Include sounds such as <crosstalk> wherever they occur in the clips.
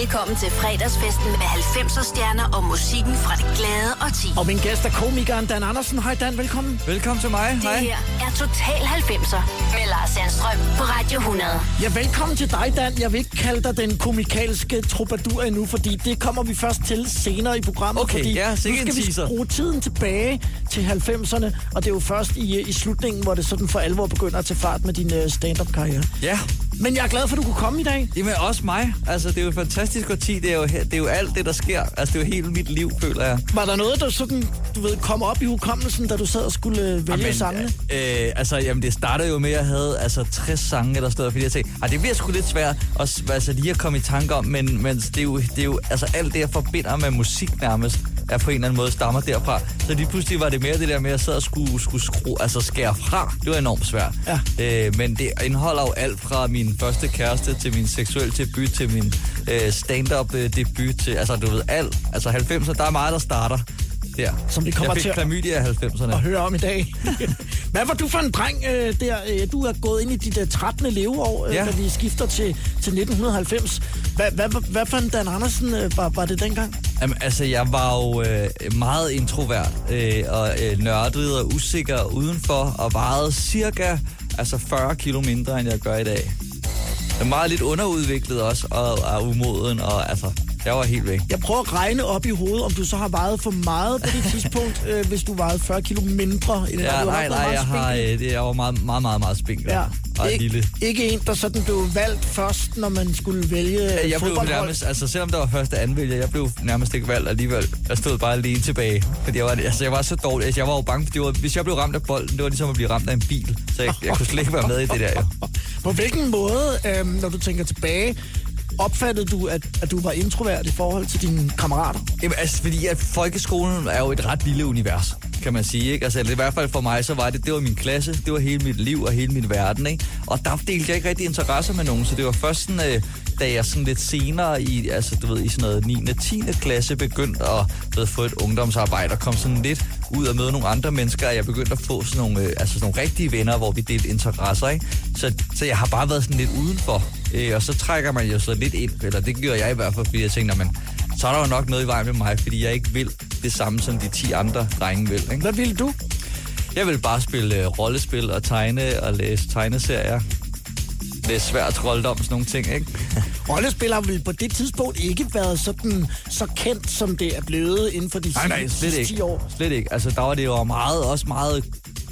Velkommen til fredagsfesten med 90'er stjerner og musikken fra det glade og ti. Og min gæst er komikeren Dan Andersen. Hej Dan, velkommen. Velkommen til mig. Det Hej. her er Total 90'er med Lars Sandstrøm på Radio 100. Ja, velkommen til dig, Dan. Jeg vil ikke kalde dig den komikalske troubadour endnu, fordi det kommer vi først til senere i programmet. Okay, fordi ja, nu skal vi teaser. bruge tiden tilbage til 90'erne, og det er jo først i, i slutningen, hvor det sådan for alvor begynder at tage fart med din øh, stand-up-karriere. Ja, Men jeg er glad for, at du kunne komme i dag. Jamen også mig. Altså, det er jo et fantastisk årti. Det er jo, det er jo alt det, der sker. Altså, det er jo hele mit liv, føler jeg. Var der noget, der sådan, du ved, kom op i hukommelsen, da du sad og skulle øh, vælge sangene? øh, altså, jamen, det startede jo med, at jeg havde altså, 60 sange, der stod, fordi jeg tænkte, ah, det bliver sgu lidt svært at, altså, lige at komme i tanke om, men, men det, er jo, det er jo, altså, alt det, jeg forbinder med musik nærmest, er på en eller anden måde stammer derfra. Så lige pludselig var det mere det der med, at jeg sad og skulle, skulle skrue, altså skære fra. Det var enormt svært. Ja. Øh, men det indeholder jo alt fra min første kæreste til min seksuelle debut, til min øh, stand-up øh, debut, til, altså du ved, alt. Altså 90'erne, der er meget, der starter der. Som vi kommer til at- klamydia i 90'erne. at høre om i dag. <laughs> Hvad var du for en dreng øh, der? Øh, Du er gået ind i dit øh, 13. leveår, øh, Ja. da vi skifter til, til 1990. Hvad, hvad, hvad, for en Dan Andersen øh, var, var det dengang? Jamen, altså, jeg var jo øh, meget introvert øh, og øh, nørdet og usikker udenfor, og vejede cirka altså 40 kilo mindre, end jeg gør i dag. Jeg er meget lidt underudviklet også, og, og umoden, og altså, jeg var helt væk. Jeg prøver at regne op i hovedet, om du så har vejet for meget på det <laughs> tidspunkt, øh, hvis du vejede 40 kilo mindre. End Ja, nej, nej, jeg, har, øh, det, jeg var meget, meget, meget, meget spinkel. Ja. Og Ik- lille. Ikke en, der sådan blev valgt først, når man skulle vælge Jeg blev nærmest, altså selvom der var første anvælger, jeg blev nærmest ikke valgt alligevel. Jeg stod bare alene tilbage, fordi jeg var, altså, jeg var så dårlig. Altså, jeg var jo bange, for det var, hvis jeg blev ramt af bolden, det var ligesom at blive ramt af en bil. Så jeg, jeg kunne slet ikke være med i det der, jo. <laughs> På hvilken måde, øh, når du tænker tilbage, opfattede du, at, at du var introvert i forhold til dine kammerater? Jamen, altså, fordi at folkeskolen er jo et ret lille univers, kan man sige, ikke? Altså, i hvert fald for mig, så var det, det var min klasse, det var hele mit liv og hele min verden, ikke? Og der delte jeg ikke rigtig interesser med nogen, så det var først sådan, øh, da jeg sådan lidt senere i, altså, du ved, i sådan noget 9. og 10. klasse begyndte at ved, få et ungdomsarbejde og kom sådan lidt ud og møde nogle andre mennesker, og jeg begyndte at få sådan nogle, øh, altså sådan nogle rigtige venner, hvor vi delte interesser, ikke? Så, så jeg har bare været sådan lidt udenfor, øh, og så trækker man jo så lidt ind, eller det gjorde jeg i hvert fald, fordi jeg tænkte, "Nå, men så er der jo nok noget i vejen med mig, fordi jeg ikke vil det samme, som de 10 andre drenge vil. Ikke? Hvad ville du? Jeg vil bare spille øh, rollespil og tegne og læse tegneserier. Det er svært trolddom, sådan nogle ting, ikke? <laughs> Rollespil har vel på det tidspunkt ikke været sådan så kendt, som det er blevet inden for de Nej, nej, sidste slet 10 ikke. år. Slet ikke. Altså, der var det jo meget, også meget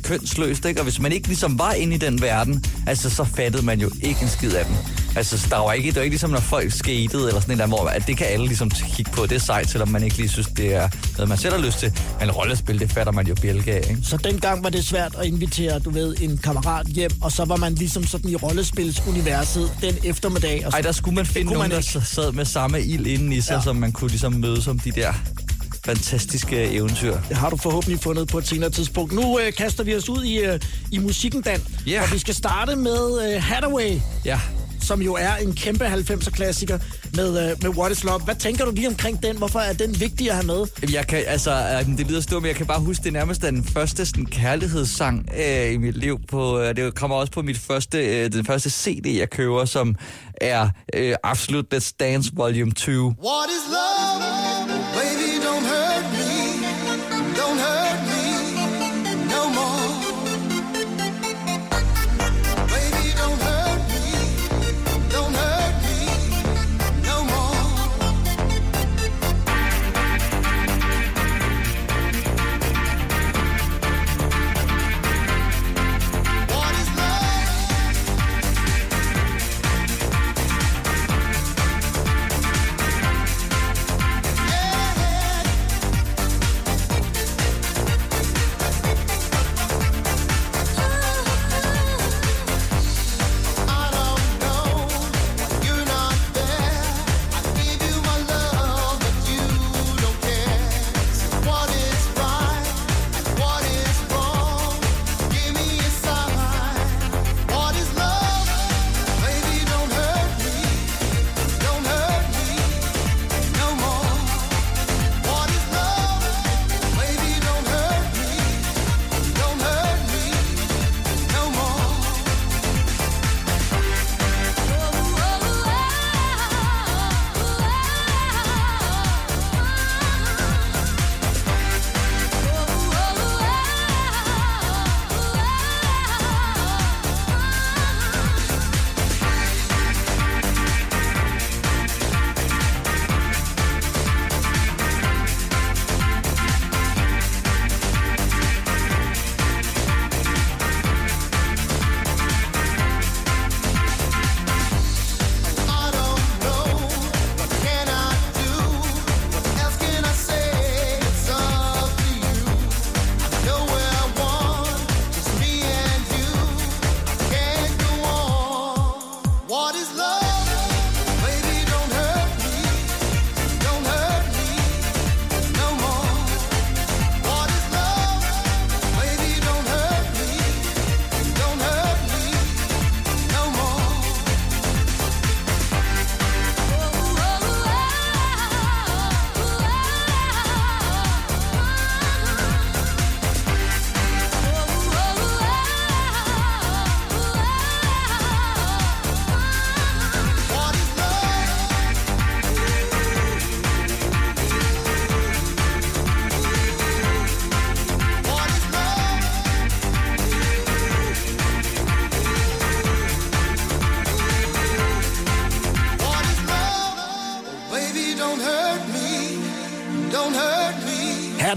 kønsløst, ikke? Og hvis man ikke ligesom var inde i den verden, altså, så fattede man jo ikke en skid af dem. Altså, der var ikke, det var ikke ligesom, når folk skatede eller sådan eller andet, hvor at det kan alle ligesom kigge på. Det er sejt, selvom man ikke lige synes, det er noget, man selv har lyst til. Men rollespil, det fatter man jo bjælke af, ikke? Så dengang var det svært at invitere, du ved, en kammerat hjem, og så var man ligesom sådan i rollespilsuniverset den eftermiddag. Og så, Ej, der skulle man finde nogen, man der sad med samme ild inden i sig, ja. som man kunne ligesom møde som de der fantastiske eventyr. det har du forhåbentlig fundet på et senere tidspunkt. Nu øh, kaster vi os ud i, øh, i musikken, Dan. Ja. Og vi skal starte med øh, Hathaway, Ja. som jo er en kæmpe 90'er-klassiker med, øh, med What is Love. Hvad tænker du lige omkring den? Hvorfor er den vigtig at have med? Jeg kan, altså, øh, det lyder stort, men jeg kan bare huske, det er nærmest den første sådan, kærlighedssang øh, i mit liv. På, øh, det kommer også på mit første, øh, den første CD, jeg køber, som er øh, Absolute Let's Dance Volume 2. What is love? Baby,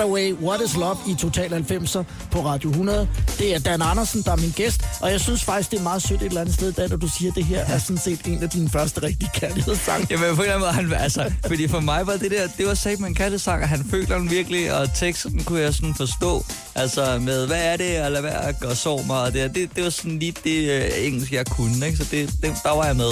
Away, What is Love i Total 90'er på Radio 100. Det er Dan Andersen, der er min gæst, og jeg synes faktisk, det er meget sødt et eller andet sted, Dan, at du siger, at det her er sådan set en af dine første rigtige kærlighedssange. Jamen på en eller anden måde, han, altså, fordi for mig var det der, det var sagt med en kattesang, og han føler den virkelig, og teksten kunne jeg sådan forstå. Altså med, hvad er det, eller hvad er og sov mig, og det, det, det var sådan lige det øh, engelsk, jeg kunne, ikke? Så det, det, der var jeg med.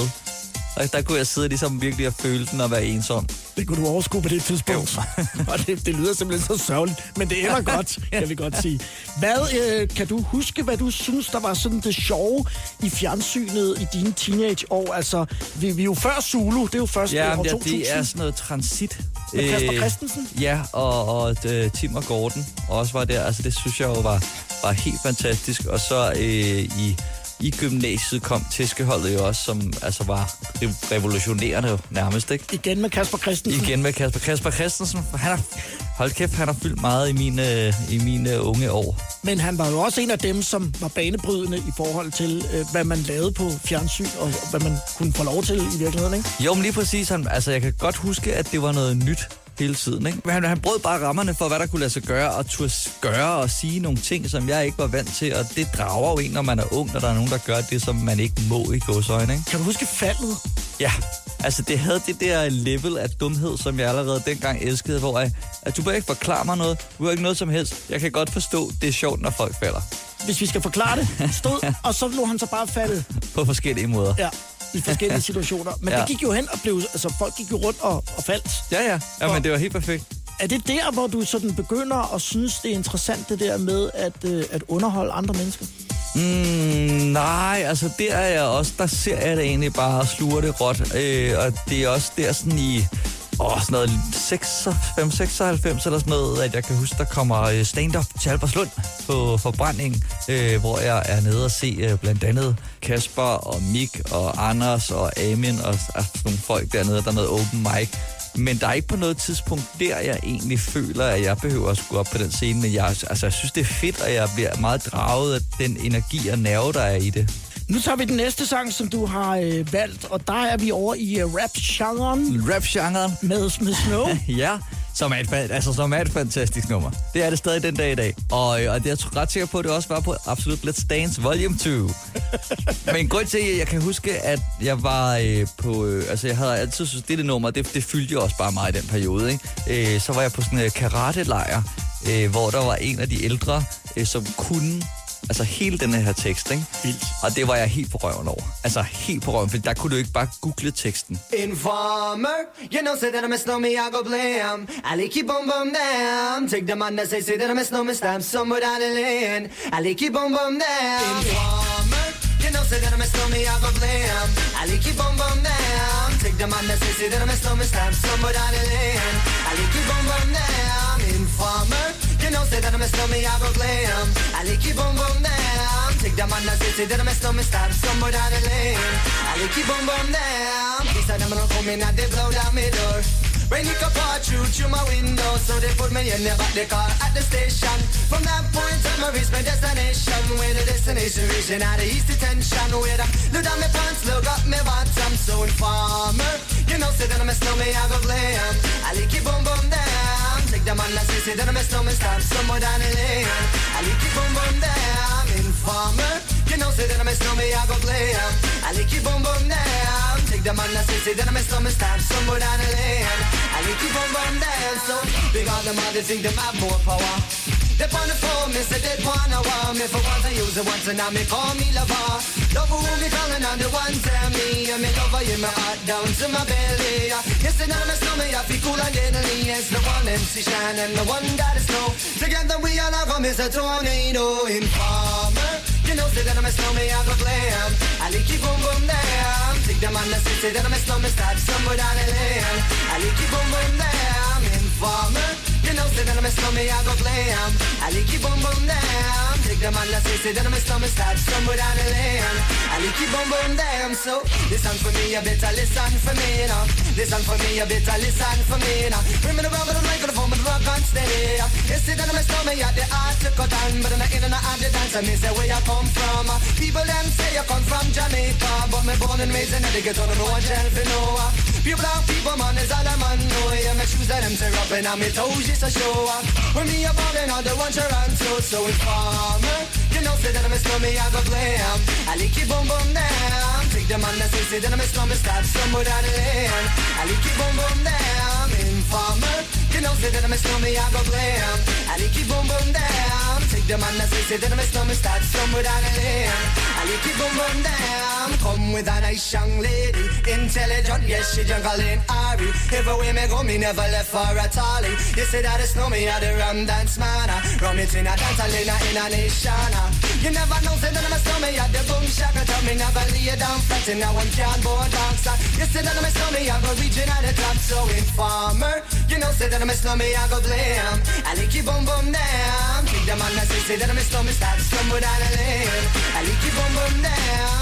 Og der kunne jeg sidde ligesom virkelig og føle den og være ensom. Det kunne du overskue på det tidspunkt. <laughs> og det, det lyder simpelthen så sørgeligt, men det ender <laughs> godt, kan vi godt sige. Hvad, øh, kan du huske, hvad du synes, der var sådan det sjove i fjernsynet i dine teenageår? Altså, vi, vi er jo før Zulu, det er jo først Ja, år men 2000. det, det er sådan noget transit. Med Kasper Øh, Christensen? Ja, og, og øh, Tim og Gordon også var der. Altså, det synes jeg jo var, var helt fantastisk. Og så øh, i, i gymnasiet kom tæskeholdet jo også, som altså var re- revolutionerende nærmest, ikke? Igen med Kasper Christensen. Igen med Kasper. Kasper Christensen, han har, hold kæft, han har fyldt meget i mine, i mine unge år. Men han var jo også en af dem, som var banebrydende i forhold til, øh, hvad man lavede på fjernsyn, og, og hvad man kunne få lov til i virkeligheden, ikke? Jo, men lige præcis. Han, altså, jeg kan godt huske, at det var noget nyt hele tiden. Ikke? Han, han brød bare rammerne for, hvad der kunne lade sig gøre, og turde gøre og sige nogle ting, som jeg ikke var vant til. Og det drager jo en, når man er ung, når der er nogen, der gør det, som man ikke må i godsøjne. Ikke? Kan du huske faldet? Ja, altså det havde det der level af dumhed, som jeg allerede dengang elskede, hvor jeg, at du bør ikke forklare mig noget, du bør ikke noget som helst. Jeg kan godt forstå, det er sjovt, når folk falder Hvis vi skal forklare det, stod, og så lå han så bare faldet. på forskellige måder. Ja, i forskellige <laughs> situationer. Men ja. Det gik jo hen og blev... Altså, folk gik jo rundt og, og faldt. Ja, ja, ja men det var helt perfekt. Er det der, hvor du sådan begynder at synes, det er interessant, det der med at, øh, at underholde andre mennesker? Mm, nej, altså der er jeg også, der ser jeg det egentlig bare og sluger det råt. Øh, og det er også der sådan i åh, sådan noget 5, 96 eller sådan noget, at jeg kan huske, der kommer øh, stand-up til Albertslund på forbrænding, øh, hvor jeg er nede og se øh, blandt andet Kasper og Mik og Anders og Amin og altså, nogle folk dernede, der er noget open mic. Men der er ikke på noget tidspunkt der, jeg egentlig føler, at jeg behøver at skulle op på den scene. Men jeg, altså, jeg synes, det er fedt, og jeg bliver meget draget af den energi og nerve, der er i det. Nu tager vi den næste sang, som du har øh, valgt, og der er vi over i øh, rap-genren Rap-genren, med, med Snow. <laughs> ja, som er, et, altså, som er et fantastisk nummer. Det er det stadig den dag i dag. Og, øh, og det er jeg ret sikker på, at det også var på Absolut Let's Dance Volume 2. <laughs> Men grund til, at jeg kan huske, at jeg var øh, på... Øh, altså, jeg havde altid synes, det, det nummer, det, det fyldte jo også bare mig i den periode. Ikke? Øh, så var jeg på sådan en karate-lejr, øh, hvor der var en af de ældre, øh, som kunne Altså hele den her tekst, ikke? Vildt. Og det var jeg helt på røven over. Altså helt på røven, for der kunne du ikke bare google teksten. Informer, you know, say that I'm a snowman, I go blam. I like keep on bum down. Take the man that say, say that I'm a snowman, stamp somewhere down the lane. I like keep on bum down. Informer, you know, say that I'm a snowman, I go blam. I like keep on bum down. Take the man that say, say that I'm a snowman, stamp somewhere down the lane. I like keep on bum down. Informer, you know, say that I'm a snowman, I go glam. I like keep on bum down. Take the man that say, say that I'm a snowman, stamp somewhere down the lane. I like keep on bum down. These are them gonna come in and they blow down my door. Rain it can pour through through my window, so they put me in the back the car at the station. From that point on, I reach my destination. Where the destination region out of east detention. Where I look down my pants, look up my bottom, so informer. You know, say that I'm a snowman, I go glam. I like it boom boom down. Take the man that say, say that I'm a snowman, stop somewhere down the lane. I like it boom boom down. Informer. You know, say that I'm a snowman, I go glam. I like it boom boom down. Take the man that say, say that I'm a. I like it boom. So big on the mother think the have more power. They on the phone, me say they wanna want me for once I use it once and now me call me lover. Love who me calling on the one tell me and me lover in my heart down to my belly. Yes, and I'm a snowman, I feel cool and deadly. Yes, the one MC Shine and the one that is snow. Together we all have a Mr. Tornado Informer. You know, say that I'm a snowman, I go glam. I like it boom boom down. Take the man that say, say that I'm a snowman, start somewhere down the lane. I like it boom boom down. Informer. You know, say that I'm a snowman, I go glam. I like it boom boom down. Take the man that say, say that my stomach starts somewhere down the lane. I like you boom boom damn, so listen for me, you better listen for me, you know. Listen for me, you better listen for me, you know. Bring me the rubber, the mic, the phone, the rock on steady. You see that my stomach, yeah, the heart to cut down, but in the in and out the dance, I me say where you come from. People them say you come from Jamaica, but me born and raised in the ghetto, no one for no. Pure black people, man, is all a man know. Yeah, my shoes that them tear up and on me toes just a show up. When me a ballin' on the one to run to, so informer. Eh, you know, say that I'm a slummy, I go glam. I lick it boom boom down. Take the man that say, say that I'm a slummy, stop somewhere down the lane. I lick it boom boom down. Informer. Eh, you know, say that I'm a slummy, I go glam. I lick it boom boom down. Take the man that say, say that I'm a slummy, stop somewhere down the lane. I lick it boom boom down. Come with a nice young lady, intelligent, yes she juggling Ari. Everywhere me go, me never left for a tally. You say that it's no me, I the rum dance man. Rum it in a dance, I in a in nation. You never know, say that I'm a snowman, yeah, the boom shaka tell me never lay down flat in a one cardboard dancer. You say that I'm a snowman, I go reaching at the top, so informer. You know, say that I'm a snowman, I go blame. I lick you boom boom down. Think the man that say, that I'm a snowman, start stumble down the lane. I boom down.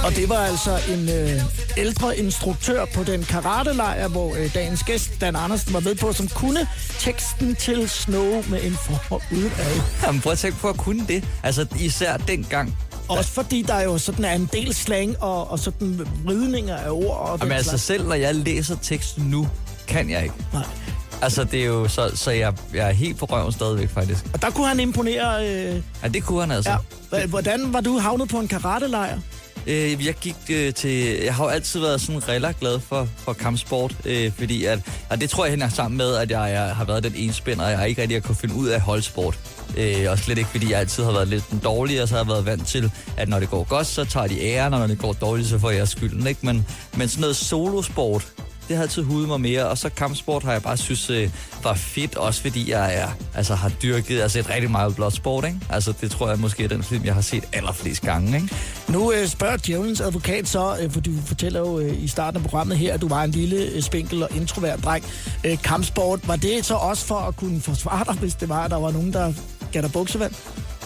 Og det var altså en øh, ældre instruktør på den karatelejr, hvor øh, dagens gæst, Dan Andersen, var ved på, som kunne teksten til Snow med en for udad. Jamen, prøv at tænke på at kunne det. Altså, især dengang. Også fordi der jo sådan er en del slang og, og sådan vridninger af ord. Og Jamen, altså, selv når jeg læser teksten nu, kan jeg ikke. Nej. Altså, det er jo så, så jeg, jeg er helt på røven stadigvæk, faktisk. Og der kunne han imponere... Øh, Ja, det kunne han altså. ja. Hvordan var du havnet på en karatelejr? Øh, jeg gik øh, til... Jeg har jo altid været sådan relativt glad for, for kampsport, øh, fordi at... Og det tror jeg hænger sammen med, at jeg, jeg har været den ene spænder, og jeg har ikke rigtig kunne finde ud af holdsport. Øh, og slet ikke, fordi jeg altid har været lidt den dårlige, og så har jeg været vant til, at når det går godt, så tager de æren, og når det går dårligt, så får jeg skylden, ikke? Men, men sådan noget solosport, det har altid hudet mig mere, og så kampsport har jeg bare synes øh, var fedt, også fordi jeg er, altså, har dyrket altså et rigtig meget blot sport, ikke? Altså det tror jeg måske er den film, jeg har set allerflest gange, ikke? Nu øh, spørger djævelens advokat så, øh, for du fortæller jo øh, i starten af programmet her, at du var en lille øh, spinkel og introvert dreng. Øh, kampsport, var det så også for at kunne forsvare dig, hvis det var, at der var nogen, der gav dig buksevand?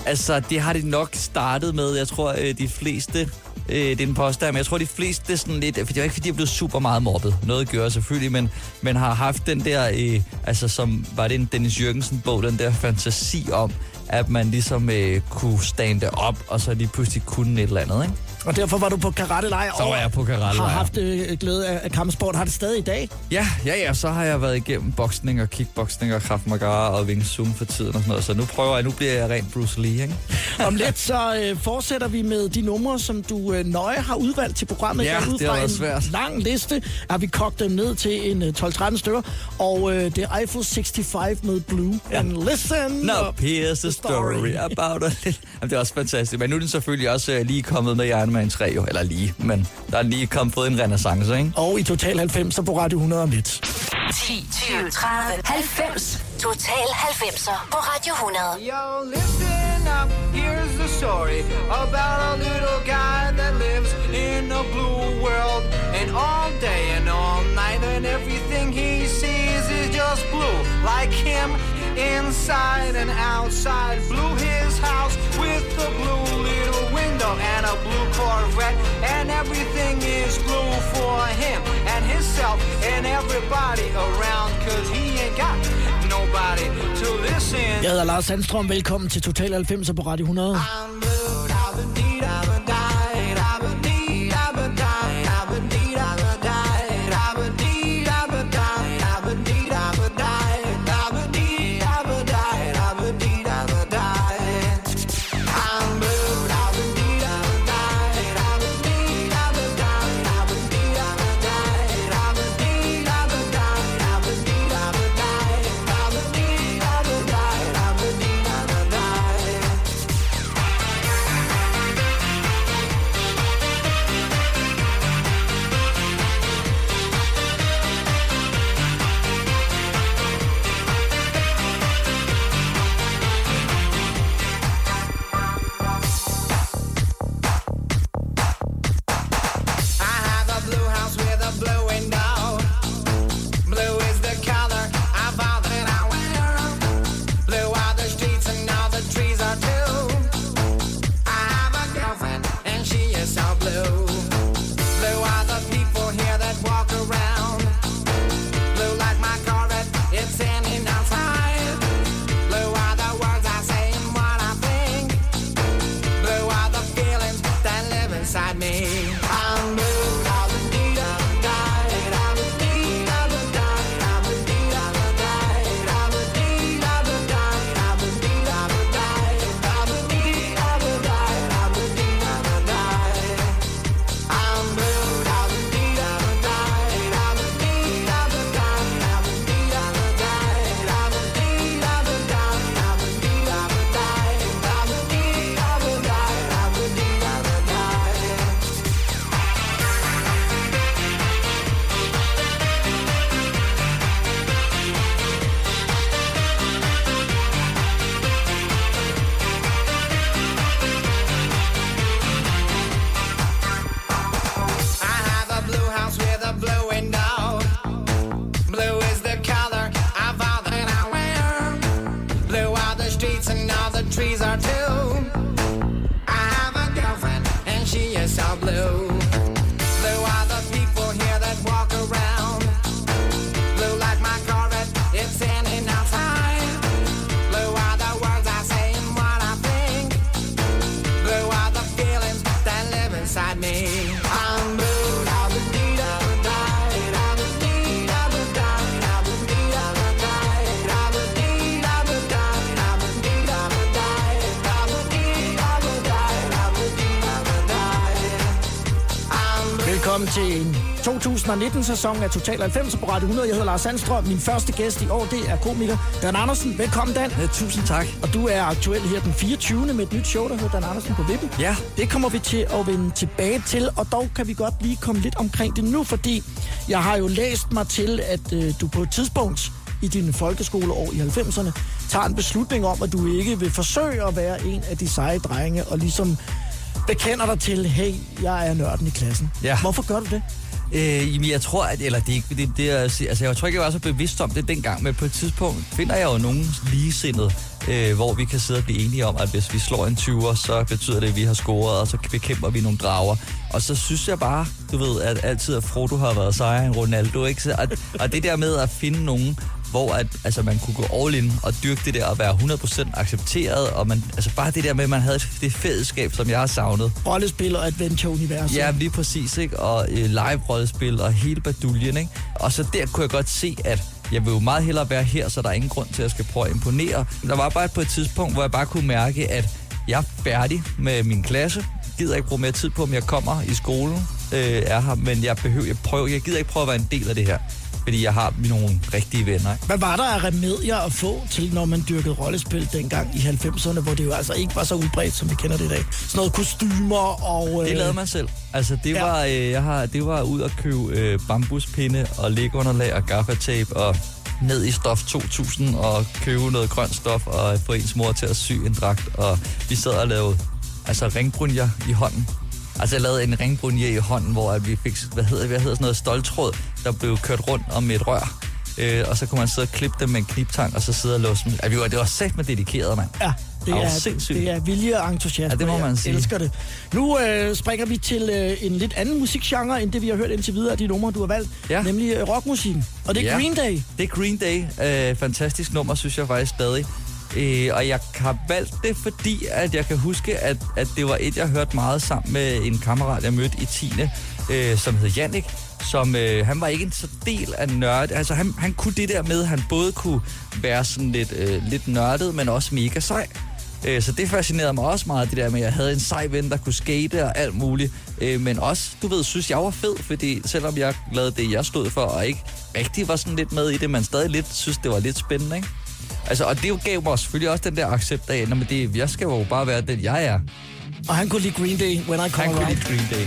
Altså, det har det nok startet med. Jeg tror, øh, de fleste... Øh, det er en påstand, men jeg tror, de fleste sådan lidt... For det var ikke, fordi jeg blev super meget mobbet. Noget gør selvfølgelig, men, men har haft den der... Øh, altså, som var det en Dennis Jørgensen-bog, den der fantasi om, at man ligesom øh, kunne stande op, og så lige pludselig kunne et eller andet, ikke? Og derfor var du på karatelejr. Så var jeg på karatelejr. Har haft øh, glæde af, kampsport. Har det stadig i dag? Ja, ja, ja, så har jeg været igennem boksning og kickboxing og Krav Maga og Wing Chun for tiden og sådan noget. Så nu prøver jeg, nu bliver jeg rent Bruce Lee, ikke? <laughs> Om lidt så øh, fortsætter vi med de numre, som du øh, nøje har udvalgt til programmet. Ja, ud det har været svært. lang liste. Har vi kogt dem ned til en øh, 12-13 stykker. Og øh, det er Eiffel 65 med Blue. Ja. And listen Now here's the story about a little... Jamen, det er også fantastisk. Men nu er den selvfølgelig også øh, lige kommet med Iron Man 3, jo. Eller lige, men der er lige kommet fået en renaissance, ikke? Og i Total 90 på Radio 100 om lidt. 10, 20, 30, 90. Total 90'er på Radio 100. Yo, listen up, here's the story about a little guy that lives in a blue world. And all day and all night, and everything he sees is just blue. Like him, inside and outside. Blue his house with a blue and a blue Corvette. And everything is blue for him and himself and everybody around, cause he ain't got nobody to listen. Jeg hedder Lars Sandstrøm. Velkommen til Total 90 på Radio 100. 2019-sæsonen af Total 90 på Radio 100. Jeg hedder Lars Sandstrøm. Min første gæst i år, det er komiker Dan Andersen. Velkommen, Dan. Ja, tusind tak. Og du er aktuel her den 24. med et nyt show, der hedder Dan Andersen på Vippen. Ja. Det kommer vi til at vende tilbage til, og dog kan vi godt lige komme lidt omkring det nu, fordi jeg har jo læst mig til, at øh, du på et tidspunkt i dine folkeskoleår i 90'erne tager en beslutning om, at du ikke vil forsøge at være en af de seje drenge og ligesom bekender dig til, hey, jeg er nørden i klassen. Ja. Hvorfor gør du det? Øh, jamen, jeg tror, at, eller det, er ikke- det, det er, altså, jeg tror ikke, jeg var så bevidst om det dengang, men på et tidspunkt finder jeg jo nogen ligesindet, øh, hvor vi kan sidde og blive enige om, at hvis vi slår en 20'er, så betyder det, at vi har scoret, og så bekæmper vi nogle drager. Og så synes jeg bare, du ved, at altid at Frodo har været sejere end Ronaldo, ikke? Så, at, og det der med at finde nogen, hvor at, altså, man kunne gå all in og dyrke det der og være 100% accepteret, og man, altså bare det der med, at man havde det fællesskab, som jeg har savnet. Rollespil og adventure-universet. Ja, lige præcis, ikke? Og øh, live-rollespil og hele baduljen, ikke? Og så der kunne jeg godt se, at jeg vil jo meget hellere være her, så der er ingen grund til, at jeg skal prøve at imponere. Der var bare på et tidspunkt, hvor jeg bare kunne mærke, at jeg er færdig med min klasse. Jeg gider ikke bruge mere tid på, om jeg kommer i skolen, øh, er her, men jeg behøver, jeg, prøver, jeg gider ikke prøve at være en del af det her, fordi jeg har nogle rigtige venner. Ikke? Hvad var der af remedier at få til, når man dyrkede rollespil dengang i 90'erne, hvor det jo altså ikke var så udbredt, som vi kender det i dag? Sådan noget kostymer og... Det øh, lavede man selv. Altså, det Ja. var, øh, jeg har, det var ud at købe øh, bambuspinde og lægunderlag og gaffatape og ned i stof 2000 og købe noget grønt stof og få ens mor til at sy en dragt. Og vi sad og lavede altså ringbrunjer i hånden. Altså jeg lavede en ringbrunje i hånden, hvor at vi fik, hvad hedder, hvad hedder sådan noget stoltråd, der blev kørt rundt om et rør. Øh, og så kunne man sidde og klippe dem med en kniptang, og så sidde og låse dem. Ja, vi var, det var sæt med dedikeret, mand. Ja, det er sindssygt. det er vilje og entusiasme. Ja, det må man jeg sige. elsker det. Nu øh, springer vi til øh, en lidt anden musikgenre, end det vi har hørt indtil videre af de numre, du har valgt. Ja. Nemlig øh, rockmusikken. Og det er Ja. Green Day. Det er Green Day. Øh, fantastisk nummer, synes jeg faktisk stadig. Øh, og jeg har valgt det, fordi at jeg kan huske, at, at det var et, jeg hørte meget sammen med en kammerat, jeg mødte i 10. Øh, som hed Jannik. Som, øh, han var ikke en så del af nørd. Altså, han, han kunne det der med, at han både kunne være sådan lidt, øh, lidt nørdet, men også mega sej. Øh, Så det fascinerede mig også meget, det der med, at jeg havde en sej ven, der kunne skate og alt muligt. Øh, Men også, du ved, synes jeg var fed, fordi selvom jeg lavede det, jeg stod for, og ikke rigtig var sådan lidt med i det, men stadig lidt synes, det var lidt spændende, ikke? Altså, og det gav mig selvfølgelig også den der accept af, at det, jeg skal jo bare være den, jeg er. Og han kunne lide Green Day, When I Come Han kunne Around. lide Green Day.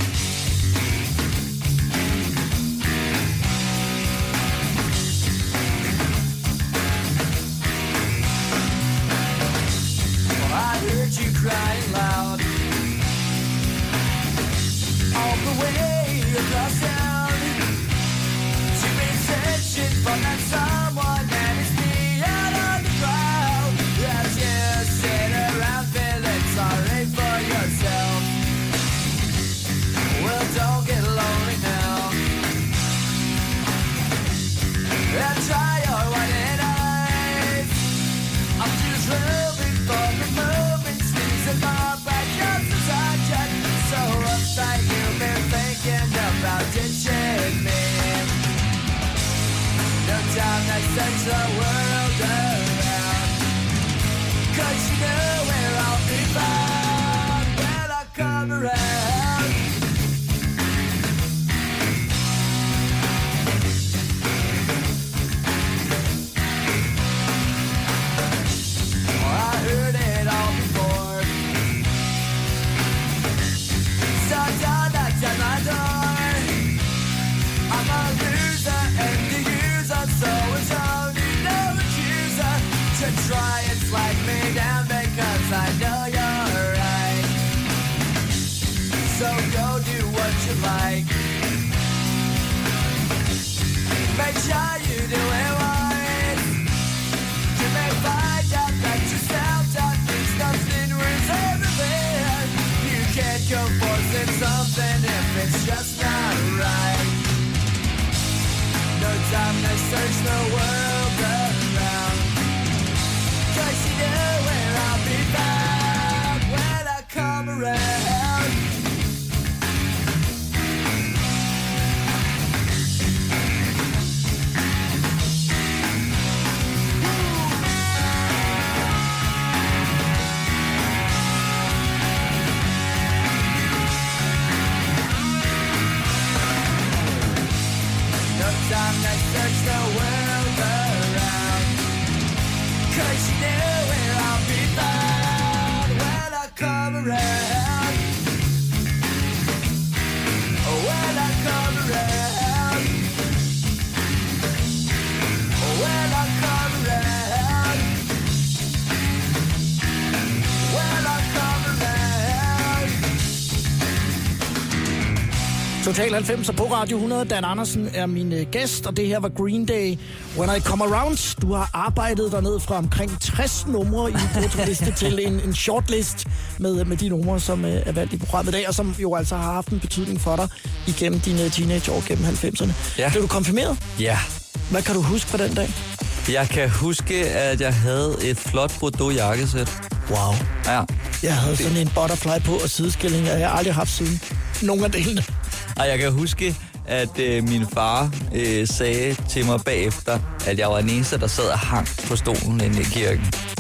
Total 90 på Radio 100. Dan Andersen er min øh, gæst, og det her var Green Day. When I Come Around. Du har arbejdet derned fra omkring 60 numre i bruttoliste <laughs> til en, en shortlist med, med de numre, som øh, er valgt i programmet i dag, og som jo altså har haft en betydning for dig igennem dine teenageår gennem 90'erne. Ja. Blev du konfirmeret? Ja, Hvad kan du huske fra den dag? jeg kan huske, at jeg havde et flot Bordeaux jakkesæt. Wow. Ja. Jeg havde sådan en butterfly på og sideskilling, og jeg har aldrig haft siden. Nogle af delene. Og jeg kan huske, at øh, min far øh, sagde til mig bagefter, at jeg var den eneste, der sad og hang på stolen inde i kirken.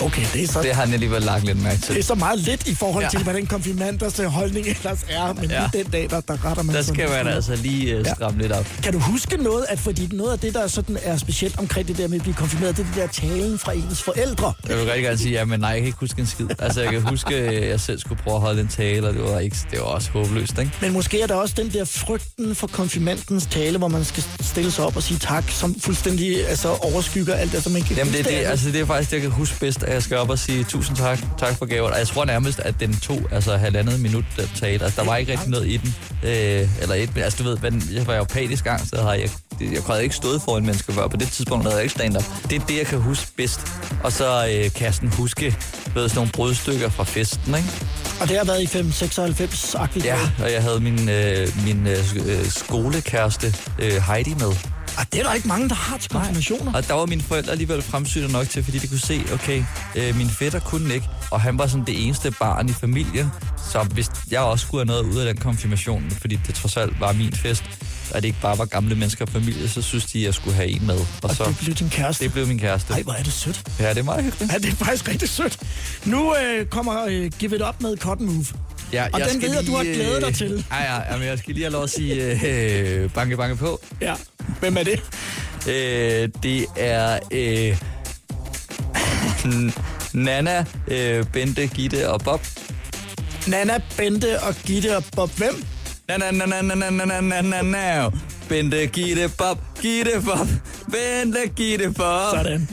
Okay, det er så, Det har han alligevel lagt lidt mærke det er til. så meget lidt i forhold Ja. til, hvad den konfirmanders øh, holdning ellers er. Men Ja. lige den dag, der, der retter man Der skal man altså lige øh, stramme lidt op. Kan du huske noget, at fordi noget af det, der sådan er specielt omkring det der med at blive konfirmeret, det er det der talen fra ens forældre. Jeg vil rigtig gerne sige, ja, men nej, jeg kan ikke huske en skid. Altså, jeg kan huske, at jeg selv skulle prøve at holde en tale, og det var, ikke, det var også håbløst, ikke? Men måske er der også den der frygten for konfirmandens tale, hvor man skal stille sig op og sige tak, som fuldstændig altså, overskygger alt det, som man kan Jamen, det, det, altså, det er faktisk det, jeg kan huske bedst, at jeg skal op og sige tusind tak, tak for gaven. Og jeg tror nærmest, at den tog altså halvandet minut, den tale. Altså, der var ikke rigtig noget i den. Øh, eller et, men altså, du ved, men jeg var jo patisk gang, så havde jeg, det- jeg havde ikke stået foran mennesker før. På det tidspunkt havde jeg ikke stand-up. Det er det, jeg kan huske bedst. Og så øh, kan jeg sådan huske, ved, sådan nogle brudstykker fra festen, ikke? Og det har været i 596-agtigt. Ja, og jeg havde min, øh, min øh, øh, skolekæreste øh, Heidi med. Og det er der ikke mange, der har til konfirmationer. Og der var mine forældre alligevel fremsynede nok til, fordi de kunne se, okay, øh, min fætter kunne ikke, og han var sådan det eneste barn i familien. Så hvis jeg også skulle have noget ud af den konfirmation, fordi det trods alt var min fest, og det ikke bare var gamle mennesker og familie, så synes de, at jeg skulle have en med. Og, Og så, det blev din kæreste. det blev min kæreste. Ej, hvor er det sødt. Ja, det er meget hyggeligt. Ja, det er faktisk rigtig sødt. Nu øh, kommer øh, Give It Up med Cotton Move. Ja, og jeg den ved jeg, du har glædet dig til. Ja, ja, ja, men jeg skal lige have lov at sige øh, <laughs> banke, banke på. Ja, hvem er det? Øh, det er øh, <laughs> Nana, øh, Bente, Gitte og Bob. Nana, Bente og Gitte og Bob. Hvem? Nana, nana, nana, nana, nana, nana. Bente, Gitte, Bob. Gitte, Bob. Bente, Gitte, Bob. Sådan.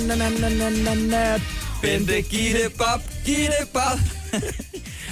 na, na, na, na, na, na, na. Bente, Gitte, Bob, Gitte, Bob.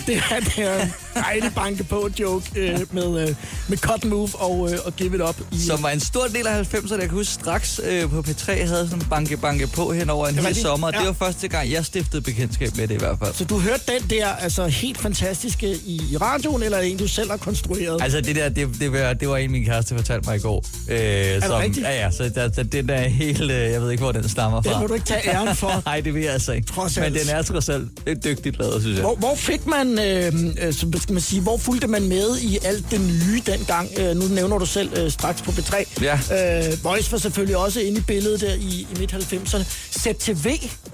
det er, det dejlig banke på joke øh, med, øh, med Cut Move og, øh, og Give It Up. I, Som var en stor del af 90'erne. Jeg kan huske straks øh, på P3 havde sådan banke banke på hen over en hel sommer. Ja. Det var første gang, jeg stiftede bekendtskab med det i hvert fald. Så du hørte den der altså helt fantastiske i, radioen, eller en, du selv har konstrueret? Altså det der, det, det, var, det var en, min kæreste fortalte mig i går. Øh, er det rigtigt? Ja, ja, så der, der, den er helt, øh, jeg ved ikke, hvor den stammer fra. Den må du ikke tage æren for. <laughs> Nej, det vil jeg altså ikke. Trods Men alt. den er trods alt dygtigt lavet, synes jeg. Hvor, hvor fik man, øh, øh, skal man sige, hvor fulgte man med i alt det nye dengang? Øh, nu nævner du selv øh, straks på B3. Ja. Øh, Voice var selvfølgelig også inde i billedet der i, i midt-90'erne. ZTV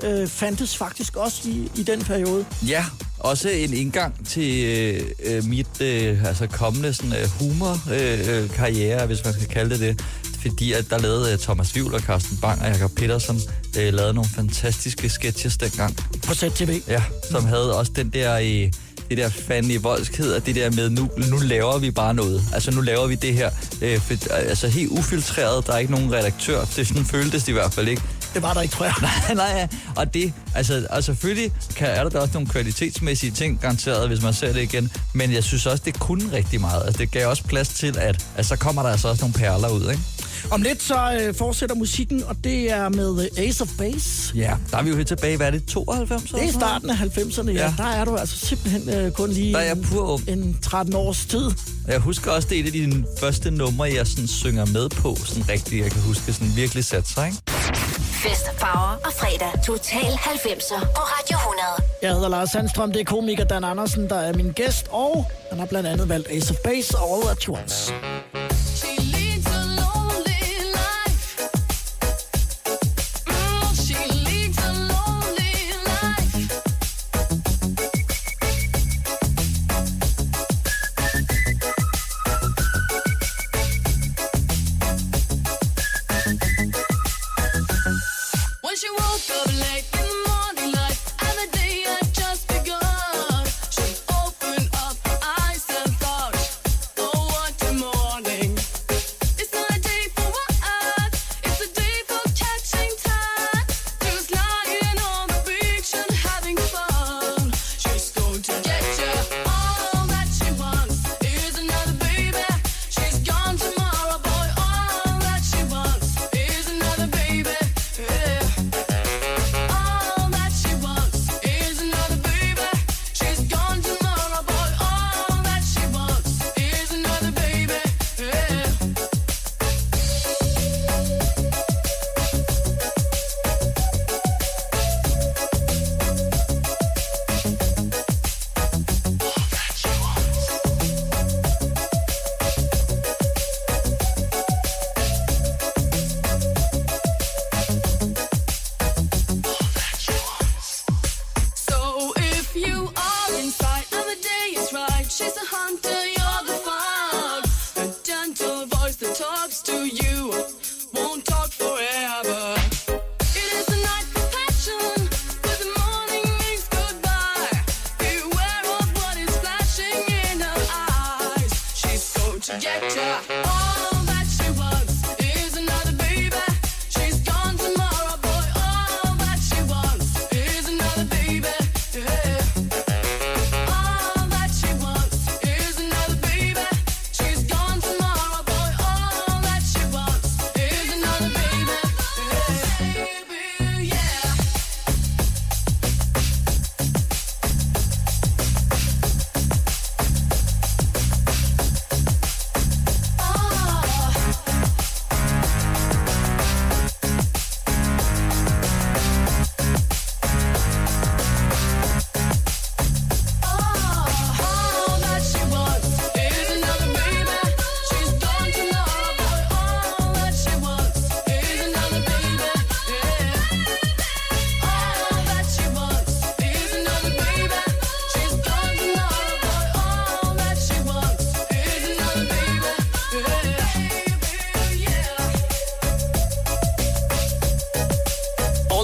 øh, fandtes faktisk også i, i den periode. Ja, også en indgang til øh, øh, mit øh, altså kommende sådan, øh, humor-karriere, øh, karriere, hvis man skal kalde det det. Fordi at der lavede øh, Thomas Vivl og Carsten Bang og Jacob Petersen øh, lavede nogle fantastiske sketches dengang. På ZTV. Ja, som havde også den der... Øh, det der fandme voldskhed, og det der med, nu, nu laver vi bare noget. Altså, nu laver vi det her. Øh, for, altså, helt ufiltreret. Der er ikke nogen redaktør. Det sådan føltes det i hvert fald ikke. Det var der ikke, tror jeg. <laughs> Nej, nej, ja. og det, altså, og selvfølgelig kan, er der da også nogle kvalitetsmæssige ting, garanteret, hvis man ser det igen, men jeg synes også, det kunne rigtig meget. Altså, det gav også plads til, at altså, så kommer der altså også nogle perler ud, ikke? Om lidt så øh, fortsætter musikken, og det er med øh, Ace of Base. Ja, der er vi jo helt tilbage, hvad er det, 92? Det er starten af 90'erne, ja. Ja. Der er du altså simpelthen øh, kun lige Der er jeg pur ung. en 13 års tid. Jeg husker også, det er et af de første numre, jeg sådan synger med på, sådan rigtigt, jeg kan huske, sådan virkelig sat sig, ikke? Fest, farver og fredag. Total 90'er på Radio 100. Jeg hedder Lars Sandstrøm, det er komiker Dan Andersen, der er min gæst, og han har blandt andet valgt Ace of Base og All At Once.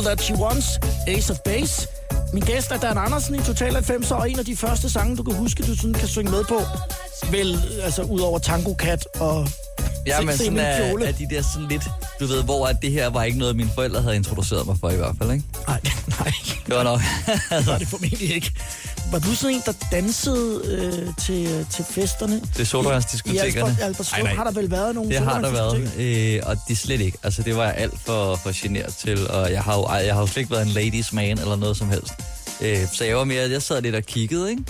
That She Wants, Ace of Base. Min gæst er Dan Andersen i Total 90, og en af de første sange, du kan huske, du sådan kan synge med på. Vel, altså ud over Tango Cat og Ja, men sådan er, kjole. er de der sådan lidt, du ved, hvor at det her var ikke noget, mine forældre havde introduceret mig for i hvert fald, ikke? Nej, <laughs> nej, Det var nok. det var det formentlig ikke. Var du sådan en, der dansede øh, til, til festerne? Til I sodavandsdiskotekerne? Albert, Albertslund Ej, har der vel været nogle Det har der været, øh, og det slet ikke. Altså, det var jeg alt for, for generet til, og jeg har, jo, jeg har jo slet ikke været en ladies man eller noget som helst. Øh, så jeg var mere, jeg sad lidt og kiggede, ikke?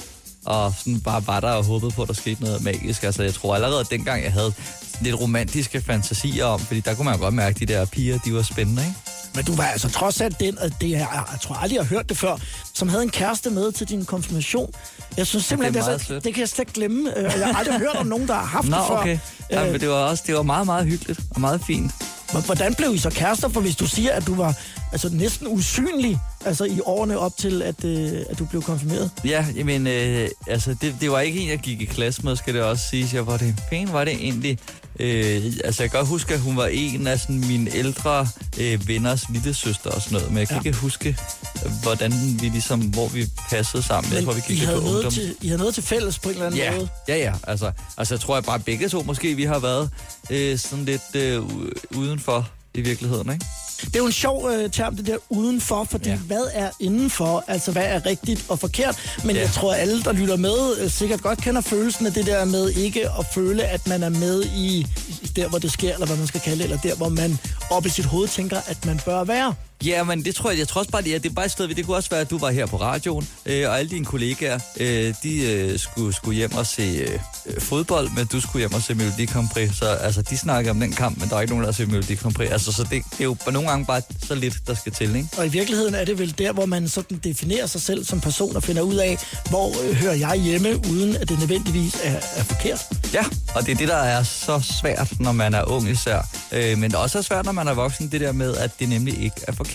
Og sådan bare var der og håbede på, at der skete noget magisk. Altså, jeg tror allerede dengang, jeg havde lidt romantiske fantasier om, fordi der kunne man godt mærke, at de der piger, de var spændende, ikke? Men du var altså trods alt den, og det er, jeg tror aldrig, jeg har hørt det før, som havde en kæreste med til din konfirmation. Jeg synes simpelthen, Det er det, kan jeg slet ikke glemme. Øh, Jeg har aldrig <laughs> hørt om nogen, der har haft Nå, det før. okay. Ja, Øh, men det var også det var meget, meget hyggeligt og meget fint. Hvor- Hvordan blev I så kærester? For hvis du siger, at du var altså, næsten usynlig altså, i årene op til, at, øh, at du blev konfirmeret. Ja, jamen, øh, altså, det, det var ikke en, jeg gik i klasse med, skal det også siges. Jeg var det pæn, var det egentlig. Øh, altså, jeg kan godt huske, at hun var en af sådan, mine ældre øh, venners lille søster og sådan noget, men jeg kan Ja. ikke huske, hvordan vi ligesom, hvor vi passede sammen. Jeg tror, vi I gik lidt havde, på noget ungdom. til, I havde noget til fælles på en eller anden Ja, måde. ja, ja. Altså, altså, jeg tror jeg bare begge to måske, vi har været øh, sådan lidt øh, udenfor i virkeligheden, ikke? Det er jo en sjov øh, term, det der udenfor, fordi ja. Hvad er indenfor? Altså, hvad er rigtigt og forkert? Men ja. Jeg tror, at alle, der lytter med, øh, sikkert godt kender følelsen af det der med ikke at føle, at man er med i i der, hvor det sker, eller hvad man skal kalde det, eller der, hvor man op i sit hoved tænker, at man bør være. Ja, men det tror jeg, jeg tror også bare, det er, det er bare et sted, det kunne også være, at du var her på radioen, øh, og alle dine kollegaer, øh, de øh, skulle, skulle hjem og se øh, fodbold, men du skulle hjem og se Melodi Grand Prix, så altså, de snakker om den kamp, men der er ikke nogen, der har set Melodi Grand Prix, altså, så det, det er jo nogle gange bare så lidt, der skal til, ikke? Og i virkeligheden er det vel der, hvor man sådan definerer sig selv som person og finder ud af, hvor øh, hører jeg hjemme, uden at det nødvendigvis er, er forkert. Ja, og det er det, der er så svært, når man er ung især, øh, men det er også svært, når man er voksen, det der med, at det nemlig ikke er forkert.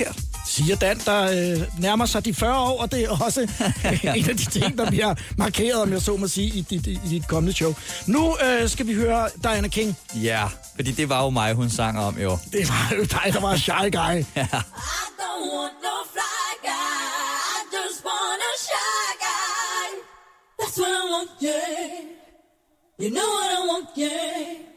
Siger Dan, der øh, nærmer sig de 40 år, og det er også <laughs> en af de ting, der bliver markeret, om jeg så må sige, i dit, i dit kommende show. Nu øh, skal vi høre Diana King. Ja, fordi det var jo mig, hun sang om, jo. Det var jo dig, der var shy guy. <laughs> I don't want no fly guy. I just want a shy guy. That's what I want, yeah. You know what I want, yeah.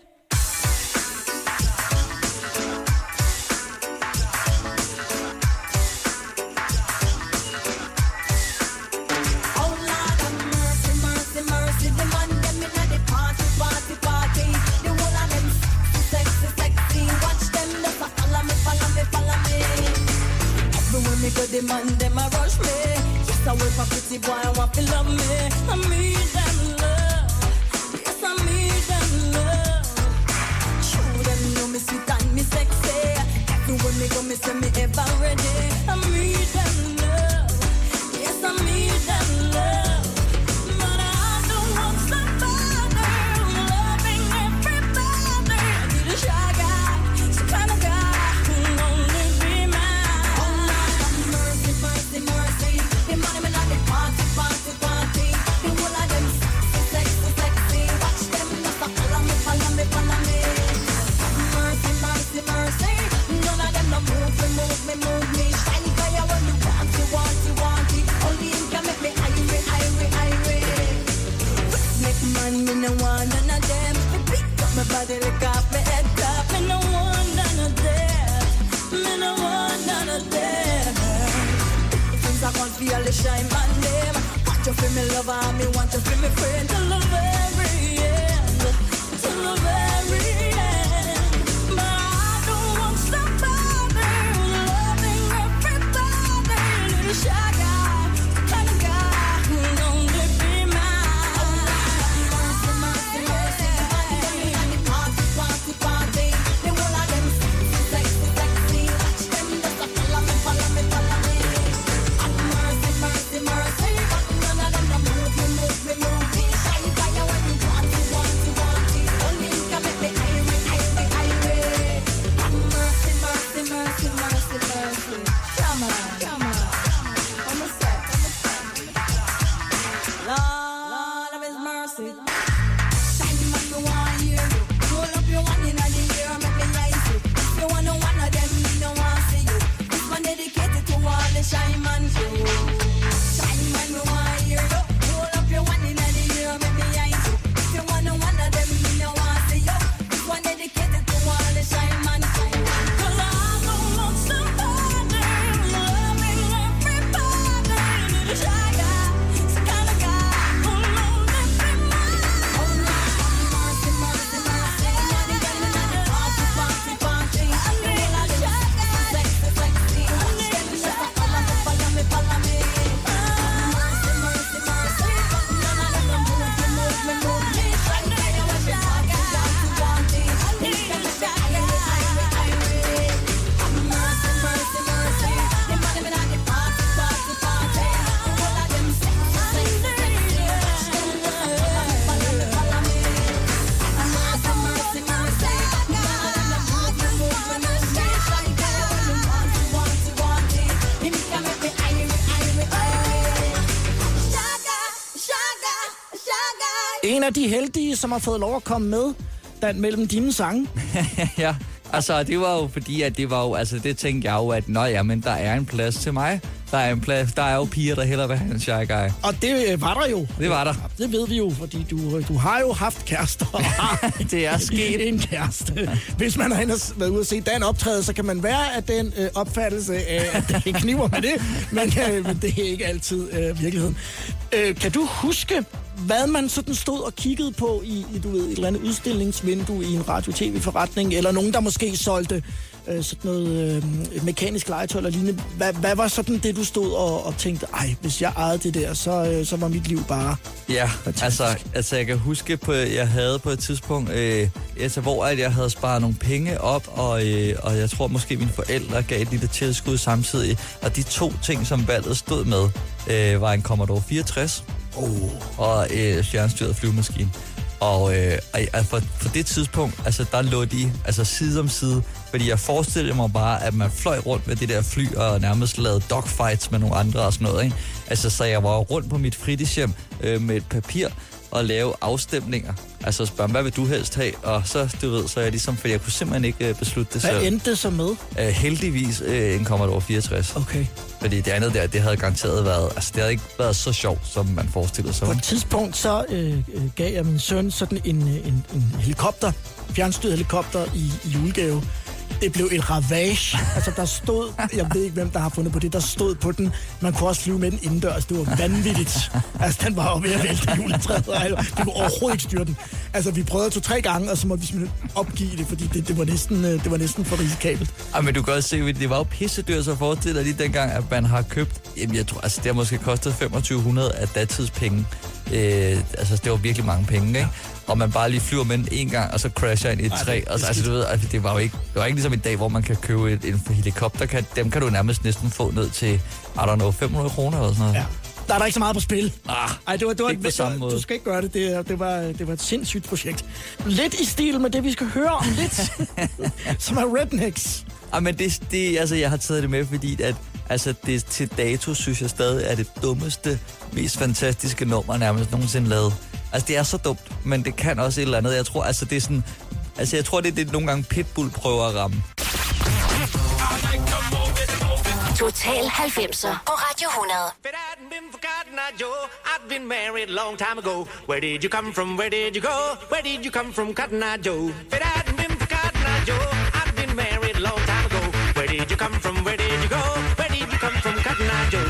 Me go, the man them a rush me. Yes, I wait for pretty boy, I want to love me. I need them love. Yes, I need them love. Show them know me sweet and me sexy. Everywhere me go, me say me ever ready. I need them love. Yes, I need them love. Man, me no want none of them. Me pick up my body, lick off my head top. Me no want none of them. Me no want none of them. Things I can't feel the shine man them. Want you feel me lover, me want you feel me friend till the very som har fået lov at komme med Dan, mellem dine sange. <laughs> ja, altså det var jo fordi, at det var jo, altså det tænkte jeg jo, at nå ja, men der er en plads til mig. Der er en plads, der er jo piger, der hellere vil have en shy guy. Og det øh, var der jo. Det var der. Det ved vi jo, fordi du, du har jo haft kærester. <laughs> Det er <laughs> sket. En kæreste. Hvis man har været ude og se Dan optræde, så kan man være af den øh, opfattelse af, at det kniver med det. Men, øh, men det er ikke altid øh, virkeligheden. Øh, kan du huske, hvad man sådan stod og kiggede på i, i du ved, et eller andet udstillingsvindue i en radio-tv-forretning, eller nogen, der måske solgte øh, sådan noget øh, mekanisk legetøj eller lignende. Hvad, hvad var sådan det, du stod og, og tænkte, ej, hvis jeg ejede det der, så, øh, så var mit liv bare... Ja, Fantastisk. altså, altså jeg kan huske, på, jeg havde på et tidspunkt, øh, altså, hvor at jeg havde sparet nogle penge op, og, øh, og jeg tror måske mine forældre gav et lille tilskud samtidig. Og de to ting, som valget stod med, øh, var en Commodore 64 Oh. og øh, fjernstyret flyvemaskine. Og, øh, og altså, for, for det tidspunkt, altså der lå de altså side om side, fordi jeg forestillede mig bare, at man fløj rundt med det der fly og nærmest lavede dogfights med nogle andre og sådan noget. Ikke? Altså så jeg var rundt på mit fritidshjem øh, med et papir og lave afstemninger. Altså spørge, hvad vil du helst have? Og så, du ved, så er jeg ligesom, fordi jeg kunne simpelthen ikke øh, beslutte det Hvad selv. endte det så med? Øh, heldigvis øh, en Commodore 64. Okay. Fordi det andet der, det havde garanteret været, altså det havde ikke været så sjovt, som man forestillede sig. På et tidspunkt så øh, øh, gav jeg min søn sådan en, en, en helikopter, fjernstyret helikopter i, i julegave. Det blev et ravage. Altså, der stod, jeg ved ikke, hvem der har fundet på det, der stod på den, man kunne også flyve med den indendørs. Det var vanvittigt. Altså, den var jo ved at vælte juletræet. og. Vi kunne overhovedet ikke styre den. Altså, vi prøvede to-tre gange, og så måtte vi opgive det, fordi det, det, var, næsten, øh, det var næsten for risikabelt. Ej, men du kan også se, det var jo pissedyrt, så forestil dig lige dengang, at man har købt, jamen jeg tror, altså det har måske kostet 2500 af datidspenge. Øh, altså det var virkelig mange penge, ikke? Og man bare lige flyver med den en gang, og så crasher ind i et Ej, træ. det Og så, altså, du ved, altså, det var jo ikke, det var ikke ligesom i dag, hvor man kan købe et, en helikopter. Kan, dem kan du nærmest næsten få ned til, I don't know, 500 kroner eller sådan noget. Ja. Der er der ikke så meget på spil. Ah, Ej, det var, det var, ikke på samme måde. Du skal ikke gøre det. Det, det, var, det var et sindssygt projekt. Lidt i stil med det, vi skal høre om lidt, <laughs> som er Rednecks. Ej, men det, det, altså, jeg har taget det med, fordi at, altså, det til dato, synes jeg stadig er det dummeste, mest fantastiske nummer nærmest nogensinde lavet. Altså, det er så dumt, men det kan også et eller andet. Jeg tror, altså, det er sådan... Altså, jeg tror, det er det, nogle gange Pitbull prøver at ramme. Total 90'er på Radio 100. If it hadn't been married a long time ago. Where did you come from? Where did you go? Where did you come from, Cotton Eye Joe? If it hadn't been for Cotton Eye Joe, I'd been married a long time ago. Where did you come from? Where did come from, Cotton Eye Joe?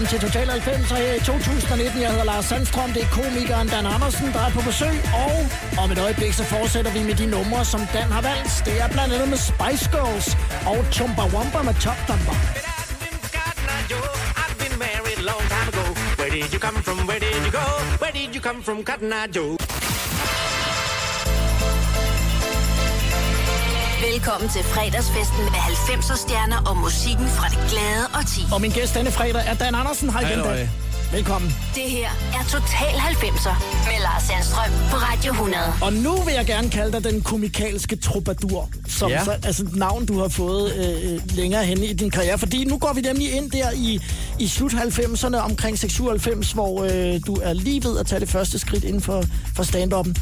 Velkommen til Total 90 her i 2019. Jeg hedder Lars Sandstrøm. Det er komikeren Dan Andersen, der er på besøg. Og om et øjeblik, så fortsætter vi med de numre, som Dan har valgt. Det er blandt andet med Spice Girls og Chumba Wumba med Top Dumper. Where did you come from? Where did you go? Where did you come from, Cotton Eye Joe? Velkommen til fredagsfesten med 90'er stjerner og musikken fra det glade og 10. Og min gæst denne fredag er Dan Andersen. Hej igen. Dan. Velkommen. Det her er Total 90'er med Lars Sandstrøm på Radio 100. Og nu vil jeg gerne kalde dig den komikalske troubadour, som Ja. så, altså et navn, du har fået øh, længere hen i din karriere. Fordi nu går vi nemlig ind der i, i slut 90'erne, omkring 96, hvor øh, du er lige ved at tage det første skridt inden for, for stand-up'en.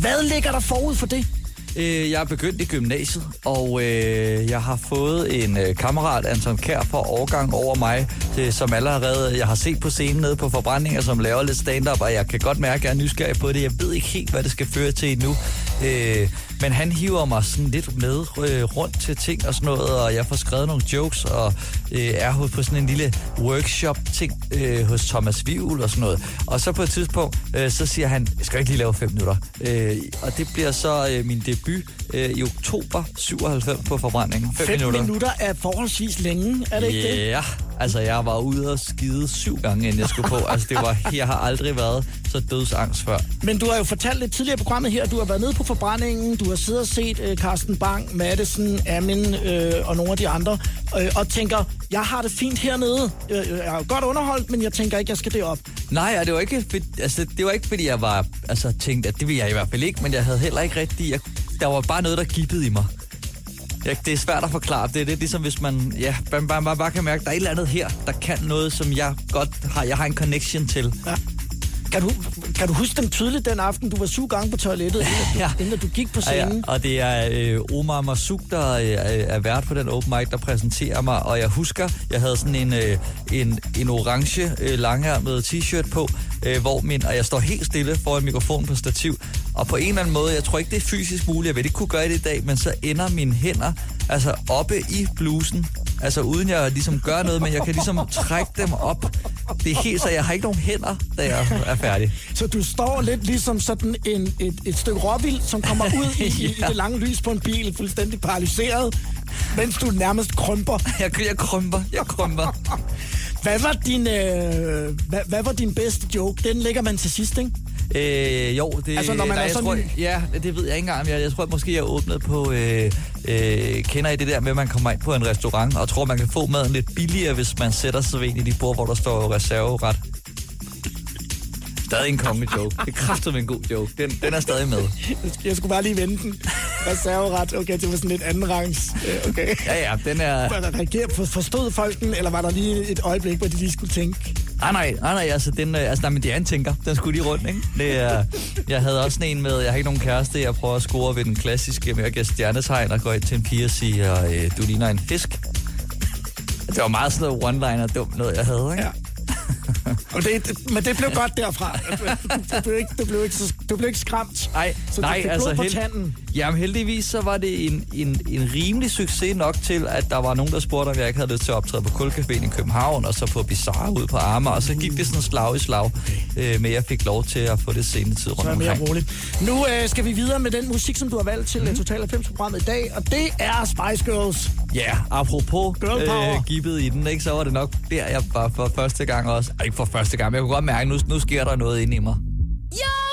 Hvad ligger der forud for det? Øh, jeg er begyndt i gymnasiet, og øh, jeg har fået en øh, kammerat, Anton Kær, fra årgang over mig, øh, som allerede jeg har set på scenen nede på forbrændinger, som laver lidt stand-up, og jeg kan godt mærke, at jeg er nysgerrig på det. Jeg ved ikke helt, hvad det skal føre til endnu. Øh, men han hiver mig sådan lidt med øh, rundt til ting og sådan noget, og jeg får skrevet nogle jokes, og øh, er hos på sådan en lille workshop-ting øh, hos Thomas Vivl og sådan noget. Og så på et tidspunkt, øh, så siger han, jeg skal ikke lige lave fem minutter. Øh, og det bliver så øh, min debut øh, i oktober 97 på forbrændingen. Fem, Fem minutter. minutter er forholdsvis længe, er det ikke det? Ja, altså jeg var ude og skide syv gange, inden jeg skulle på. Altså det var, jeg har aldrig været så dødsangst før. Men du har jo fortalt lidt tidligere i programmet her, at du har været nede på forbrændingen, du har siddet og set øh, Carsten Bang, Madison, Amin øh, og nogle af de andre, øh, og tænker, jeg har det fint hernede. Øh, jeg er godt underholdt, men jeg tænker ikke, jeg skal derop. Nej, og det var ikke, altså, det var ikke fordi jeg var altså, tænkt, at det ville jeg i hvert fald ikke, men jeg havde heller ikke rigtig, jeg, der var bare noget, der gibbede i mig. Jeg, det er svært at forklare. Det er lidt ligesom, hvis man, ja, man bare, bare, bare kan mærke, at der er et eller andet her, der kan noget, som jeg godt har, jeg har en connection til. Ja. Kan du, kan du huske den tydeligt den aften, du var syv gange på toilettet, inden, du, Ja. inden du gik på Ja, ja. scenen? Og det er øh, Omar Masuk, der øh, er vært på den open mic, der præsenterer mig. Og jeg husker, jeg havde sådan en, øh, en, en orange øh, langærmet t-shirt på, øh, hvor min, og jeg står helt stille foran mikrofonen på stativ. Og på en eller anden måde, jeg tror ikke, det er fysisk muligt, jeg vil ikke kunne gøre det i dag, men så ender mine hænder altså oppe i blusen. Altså uden jeg ligesom gør noget, men jeg kan ligesom trække dem op. Det er helt så, jeg har ikke nogen hænder, da jeg er færdig. Så du står lidt ligesom sådan en, et, et stykke råvild, som kommer ud i, i, <laughs> i Ja. det lange lys på en bil, fuldstændig paralyseret, mens du nærmest krymper. <laughs> Jeg, jeg krymper, jeg krymper. Hvad var din, øh, hvad, hvad var din bedste joke? Den lægger man til sidst, ikke? Øh, jo, det, Altså, når man er jeg sådan tror, ny? Ja, det ved jeg ikke engang. Jeg, jeg tror at måske, jeg åbnede på... Øh, øh, kender I det der med, at man kommer ind på en restaurant og tror, man kan få maden lidt billigere, hvis man sætter sig ved en i de bord, hvor der står reserveret? Stadig en kongejoke. Det er kraftigt en god joke. Den, den er stadig med. <laughs> Jeg skulle bare lige vende den. Reserveret. Okay, det var sådan lidt anden rangs. Øh, Okay. Ja, ja, den er... Var der reageret, for- forstod folk den, eller var der lige et øjeblik, hvor de lige skulle tænke? Ah, nej, nej, nej, nej, altså, den, øh, altså, nej, men det er en tænker. Den skulle lige rundt, ikke? Det er, jeg havde også en med, jeg har ikke nogen kæreste, jeg prøver at score ved den klassiske med at giver stjernetegn og går ind til en pige og siger, øh, du ligner en fisk. Det var meget sådan noget one-liner dumt noget, jeg havde, ikke? Ja. <laughs> Og det, men det blev godt derfra. Du blev ikke, du blev ikke, så- du blev ikke skræmt. Nej, Så nej, fik altså på held- tanden. Jamen heldigvis så var det en, en, en rimelig succes nok til, at der var nogen, der spurgte, om jeg ikke havde lyst til at optræde på Kulcaféen i København, og så på Bizarre ud på Amager, og så gik det sådan slag i slag, øh, men jeg fik lov til at få det scenetid Så rundt er mere omkring. roligt. Nu øh, skal vi videre med den musik, som du har valgt til mm. Total 90-programmet i dag, og det er Spice Girls. Ja, yeah, apropos øh, gibbet i den, ikke, så var det nok der, jeg var for første gang også. Ej, ikke for første gang, men jeg kunne godt mærke, at nu, nu sker der noget inde i mig. Yo,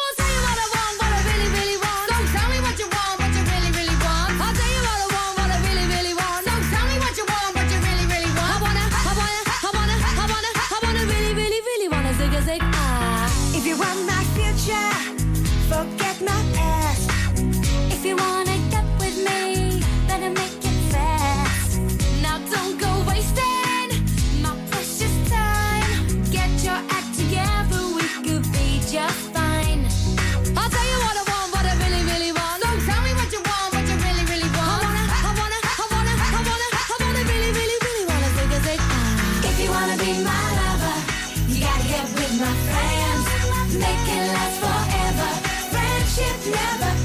with my friends. Make it last forever. Friendship never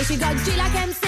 likes it in your face. You got G like MC,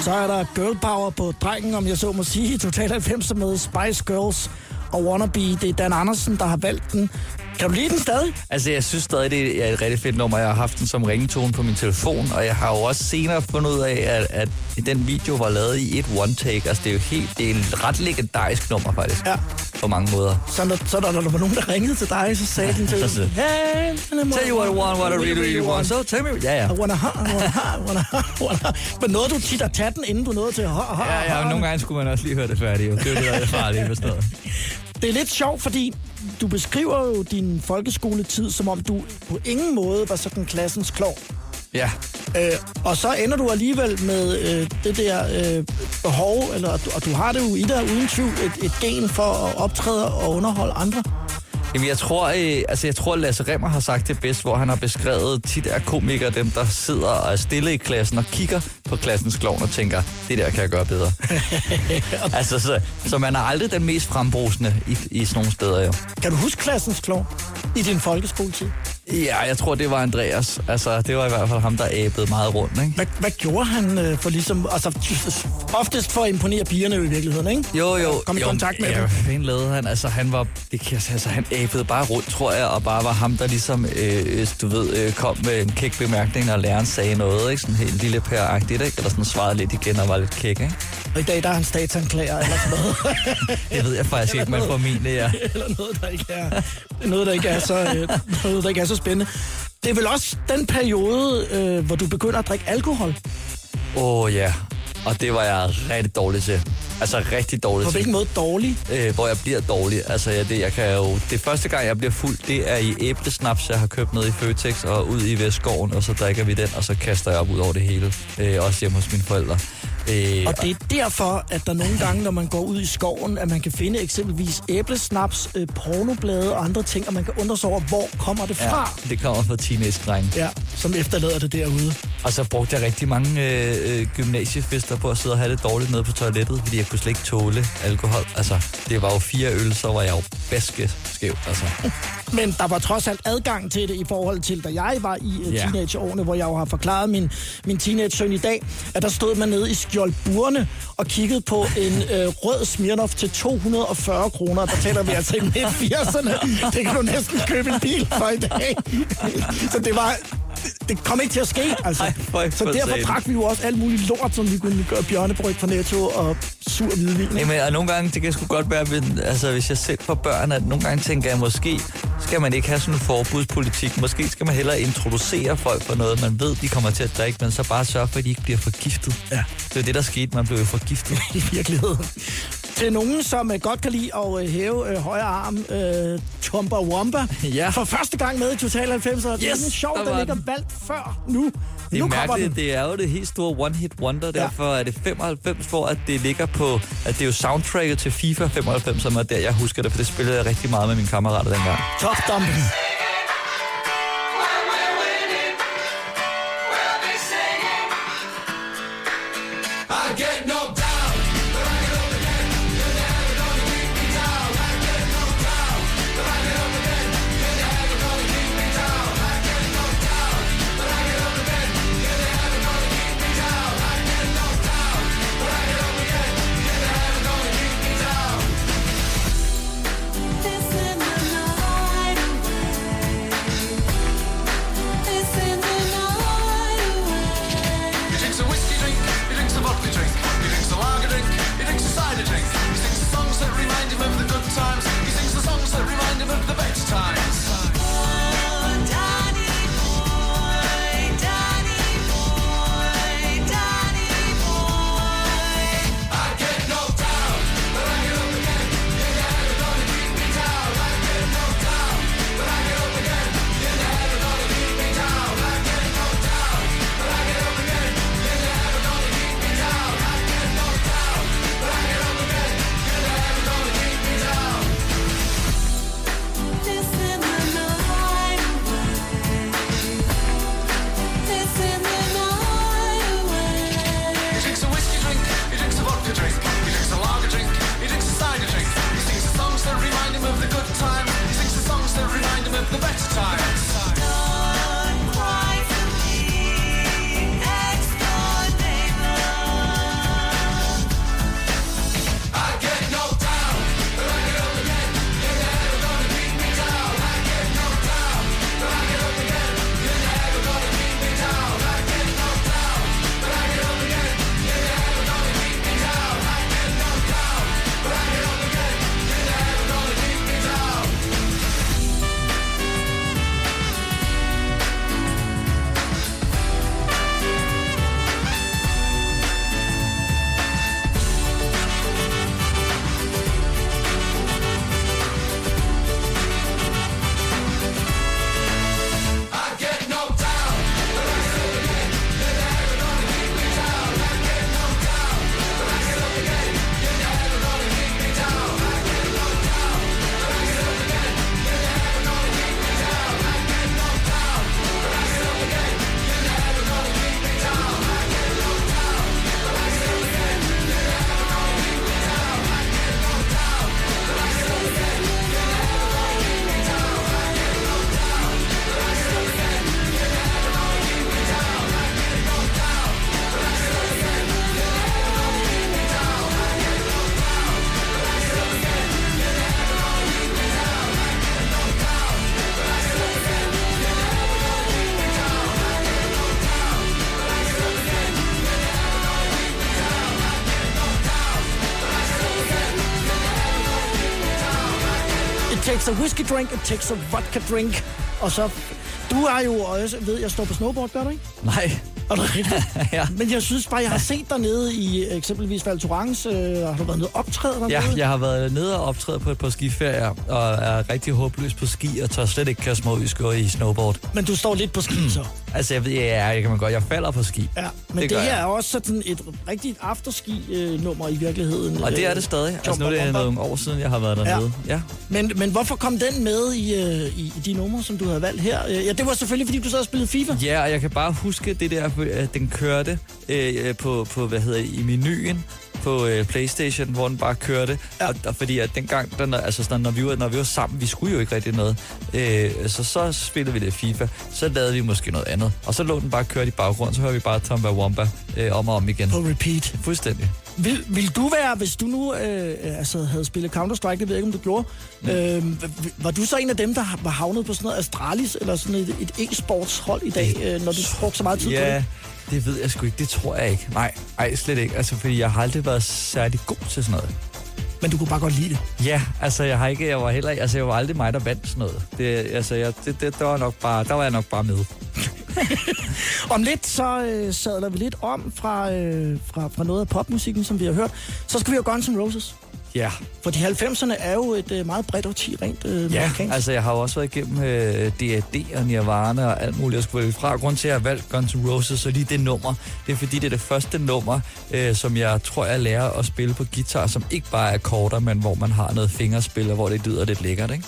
Så er der girl power på drengen, om jeg så må sige, i Total 90 med Spice Girls og Wannabe. Det er Dan Andersen, der har valgt den. Kan du lide den stadig? Altså, jeg synes stadig, det er et rigtig fedt nummer. Jeg har haft den som ringetone på min telefon, og jeg har jo også senere fundet ud af, at, at den video var lavet i et one-take. Altså, det er jo helt, det er et ret legendarisk nummer, faktisk. Ja. På mange måder. Så når, så når der var nogen, der ringede til dig, så sagde den til siger- hey, Tell you what I want, what I really, really want. So tell me... Ja, ja. I wanna ha, I wanna ha, I wanna ha, I wanna ha. Men nåede du tit at tage den, inden du nåede til ha, ha, Ja, ja, nogle gange skulle man også lige høre det færdigt. Det er jo det, der er farligt forstået. <laughs> Det er lidt sjovt, fordi du beskriver jo din folkeskoletid, som om du på ingen måde var sådan klassens klog. Ja. Øh, og så ender du alligevel med øh, det der øh, behov, eller, og du, og du har det jo i dig uden tvivl, et, et gen for at optræde og underholde andre. Jamen, jeg tror, øh, altså, jeg tror, Lasse Remmer har sagt det bedst, hvor han har beskrevet tit er komikere dem, der sidder og er stille i klassen og kigger på klassens klovn og tænker, det der kan jeg gøre bedre. <laughs> altså, så, så man er aldrig den mest frembrusende i, i sådan nogle steder, jo. Kan du huske klassens klog i din folkeskoletid? Ja, jeg tror, det var Andreas. Altså, det var i hvert fald ham, der æbede meget rundt, ikke? Hvad, hvad gjorde han øh, for ligesom... Altså, oftest for at imponere pigerne i virkeligheden, ikke? Jo, jo. Kom i jo, kontakt med ja, dem. hvad lavede han? Altså, han var... Det altså, han æbede bare rundt, tror jeg, og bare var ham, der ligesom, øh, du ved, øh, kom med en kæk bemærkning, og læreren sagde noget, ikke? Sådan helt lille pæragtigt, ikke? Eller sådan svarede lidt igen og var lidt kæk, ikke? Og i dag der er han statsanklager eller sådan noget. <laughs> Det ved jeg faktisk ikke, men for min, det er... <laughs> eller noget, der ikke er, noget, der ikke er, så, øh, noget, der ikke er så spændende. Det er vel også den periode, øh, hvor du begynder at drikke alkohol. Åh, oh, ja. Og det var jeg rigtig dårlig til. Altså rigtig dårlig På hvilken måde dårlig? øh, hvor jeg bliver dårlig. Altså, ja, det, jeg kan jo, det første gang, jeg bliver fuld, det er i æblesnaps, jeg har købt ned i Føtex og ud i Vestskoven, og så drikker vi den, og så kaster jeg op ud over det hele. Øh, også hjemme hos mine forældre. Øh, Og det er derfor, at der nogle gange, når man går ud i skoven, at man kan finde eksempelvis æblesnaps, øh, pornoblade og andre ting, og man kan undre sig over, hvor kommer det fra? ja, det kommer fra teenage-drenge. Ja, som efterlader det derude. Og så brugte jeg rigtig mange øh, øh, gymnasiefester på at sidde og have det dårligt nede på toilettet, fordi jeg kunne slet ikke tåle alkohol. Altså, det var jo fire øl, så var jeg jo baske skæv. Altså. <laughs> Men der var trods alt adgang til det i forhold til, da jeg var i Ja. teenageårene, hvor jeg jo har forklaret min, min teenage-søn i dag, at der stod man nede i Skjoldburne og kiggede på en øh, rød Smirnoff til 240 kroner. Der taler vi altså ikke midt 80'erne. Det kan du næsten købe en bil for i dag. Så det var det kom ikke til at ske, altså. Ej, for- så for derfor drak vi jo også alt muligt lort, som vi kunne gøre bjørnebryg fra Netto og sur hvidvin. ikke? Jamen, og nogle gange, det kan sgu godt være, men, altså, hvis jeg selv får børn, at nogle gange tænker jeg, måske skal man ikke have sådan en forbudspolitik. Måske skal man hellere introducere folk for noget, man ved, de kommer til at drikke, men så bare sørge for, at de ikke bliver forgiftet. Ja. Det er det, der skete. Man blev jo forgiftet. <laughs> i virkeligheden. Til nogen, som øh, godt kan lide at øh, hæve øh, højre arm, øh, Tumba Wumba. Ja. For første gang med i Total 90. Og det er Yes, lidt sjovt, der den var ikke er den. valgt før nu. Det nu er kommer mærkeligt, den. det er jo det helt store one-hit wonder, derfor er det 95, hvor at det ligger på, at det er jo soundtracket til FIFA 95, som er der, jeg husker det, for det spillede jeg rigtig meget med mine kammerater dengang. Top Dumping. Takes a whiskey drink, it takes a vodka drink. Og så... Du er jo også, ved jeg, står på snowboard, gør du ikke? Nej. Er det rigtigt? <laughs> ja. Men jeg synes bare, jeg har set dig nede i eksempelvis Val Thorens. Øh, har du været nede optræde dernede? Ja, jeg har været nede og optræde på et par skiferier, og er rigtig håbløs på ski, og tør slet ikke i skår i snowboard. Men du står lidt på ski, <clears throat> så. Altså, jeg ved, ja, jeg kan man godt. Jeg falder på ski. Ja, men det, Det her jeg. er også sådan et rigtigt afterski-nummer i virkeligheden. Og det er det stadig. Altså, nu er det Jumper nogle år siden, jeg har været dernede. Ja. ja. Men, men hvorfor kom den med i, øh, i, i de numre, som du havde valgt her? Øh, Ja, det var selvfølgelig, fordi du sad og spillede FIFA. Ja, og jeg kan bare huske det der, at den kørte øh, på, på, hvad hedder i menuen på øh, Playstation, hvor den bare kørte. Ja. Og, og fordi at dengang, der, altså sådan, når, vi var, når vi var sammen, vi skulle jo ikke rigtig noget, øh, så så spillede vi det FIFA, så lavede vi måske noget andet. Og så lå den bare kørt i baggrunden, så hører vi bare Tomba Womba øh, om og om igen. På repeat. Fuldstændig. Vil, vil du være, hvis du nu øh, altså, havde spillet Counter-Strike, det ved jeg ikke, om du gjorde, mm. øh, var du så en af dem, der var havnet på sådan noget Astralis, eller sådan et, et e-sportshold i dag, øh, når du brugte så meget tid på Ja, det? Det ved jeg sgu ikke. Det tror jeg ikke. Nej, ej, slet ikke. Altså, fordi jeg har aldrig været særlig god til sådan noget. Men du kunne bare godt lide det. Ja, altså jeg har ikke, jeg var heller, altså jeg var aldrig mig, der vandt sådan noget. Det, altså jeg, det, det, der var nok bare, der var jeg nok bare med. <laughs> Om lidt, så øh, sadler vi lidt om fra, øh, fra, fra noget af popmusikken, som vi har hørt. Så skal vi have Guns N' Roses. Ja, For de 90'erne er jo et øh, meget bredt årti rent øh, ja. amerikansk. altså jeg har jo også været igennem øh, D.A.D. og Nirvana og alt muligt, jeg skulle vælge fra. Grunden til, at jeg har valgt Guns N' Roses og lige det nummer, det er fordi, det er det første nummer, øh, som jeg tror, jeg lærer at spille på guitar, som ikke bare er akkorder, men hvor man har noget fingerspil, og hvor det lyder lidt lækkert, ikke?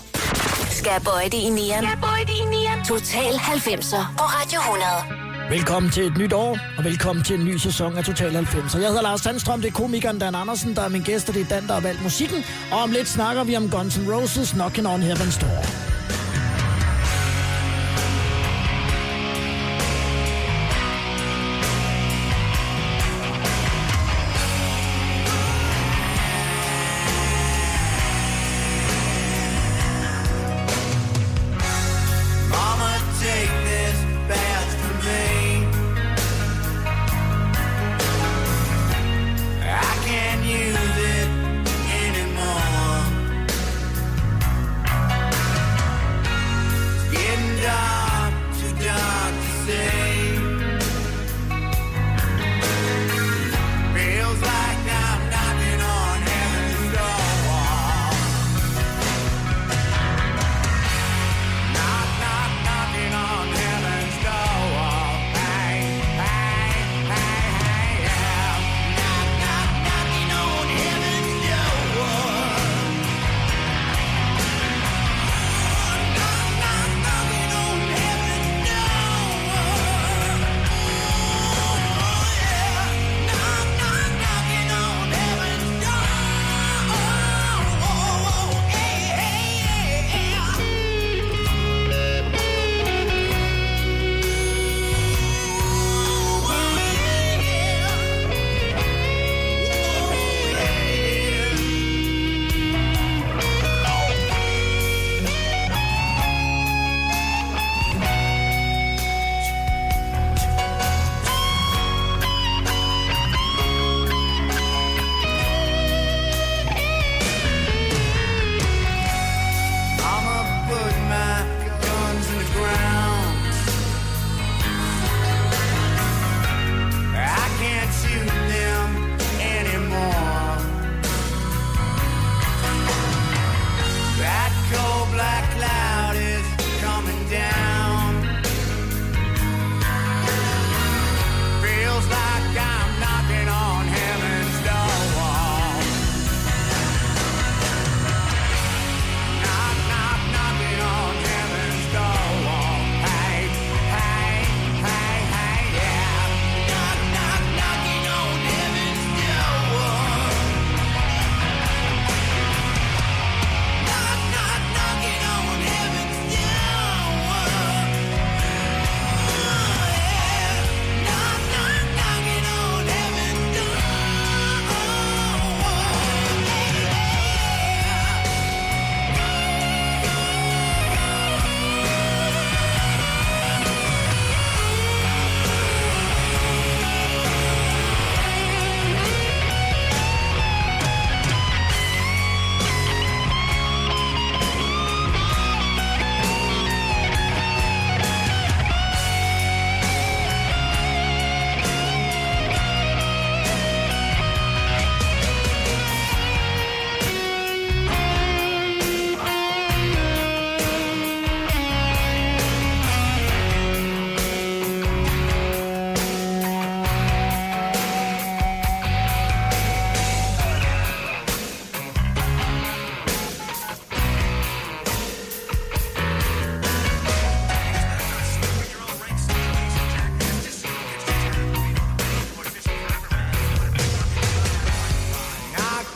Skal jeg bøje det i nieren? Skal jeg bøje det i nieren? Total 90'er på Radio 100. Velkommen til et nyt år, og velkommen til en ny sæson af Total 90. Jeg hedder Lars Sandstrøm, det er komikeren Dan Andersen, der er min gæst, og det er Dan, der har valgt musikken. Og om lidt snakker vi om Guns N' Roses Knockin' on Heaven's Door.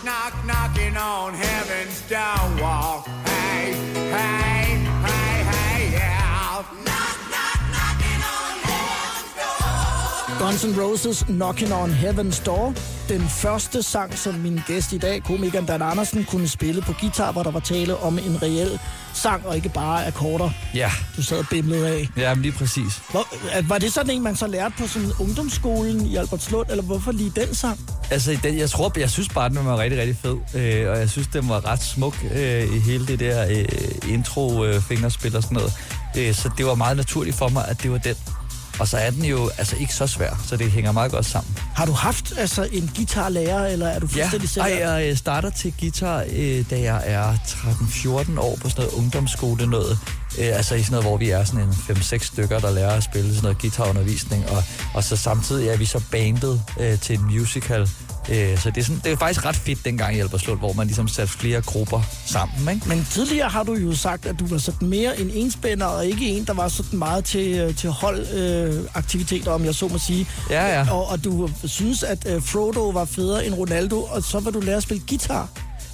knock, knocking on heaven's door wall. Guns N' Roses Knocking on Heaven's Door. Den første sang, som min gæst i dag, komikeren Dan Andersen, kunne spille på guitar, hvor der var tale om en reel sang, og ikke bare akkorder, Ja, du sad og bimlede af. ja men lige præcis. Hvor, var det sådan en, man så lærte på sådan ungdomsskolen i Albertslund, eller hvorfor lige den sang? Altså, den, jeg tror, jeg synes bare, den var rigtig, rigtig fed. Øh, og jeg synes, den var ret smuk øh, i hele det der øh, intro-fingerspil og sådan noget. Øh, så det var meget naturligt for mig, at det var den. Og så er den jo altså ikke så svær, så det hænger meget godt sammen. Har du haft altså en guitarlærer, eller er du Ja, fuldstændig selv? ej, jeg øh, starter til guitar, øh, da jeg er 13-14 år på sådan noget ungdomsskole noget. Øh, altså i sådan noget, hvor vi er sådan en 5-6 stykker, der lærer at spille sådan noget guitarundervisning. Og, og så samtidig er vi så bandet øh, til en musical. Øh, så det er, sådan, det er faktisk ret fedt dengang i Alberslund, hvor man ligesom satte flere grupper sammen. Ikke? Men tidligere har du jo sagt, at du var sådan mere en enspænder, og ikke en, der var sådan meget til, øh, til holdaktiviteter, øh, om jeg så må sige. Ja, ja. Og, og du synes, at øh, Frodo var federe end Ronaldo, og så var du lære at spille guitar.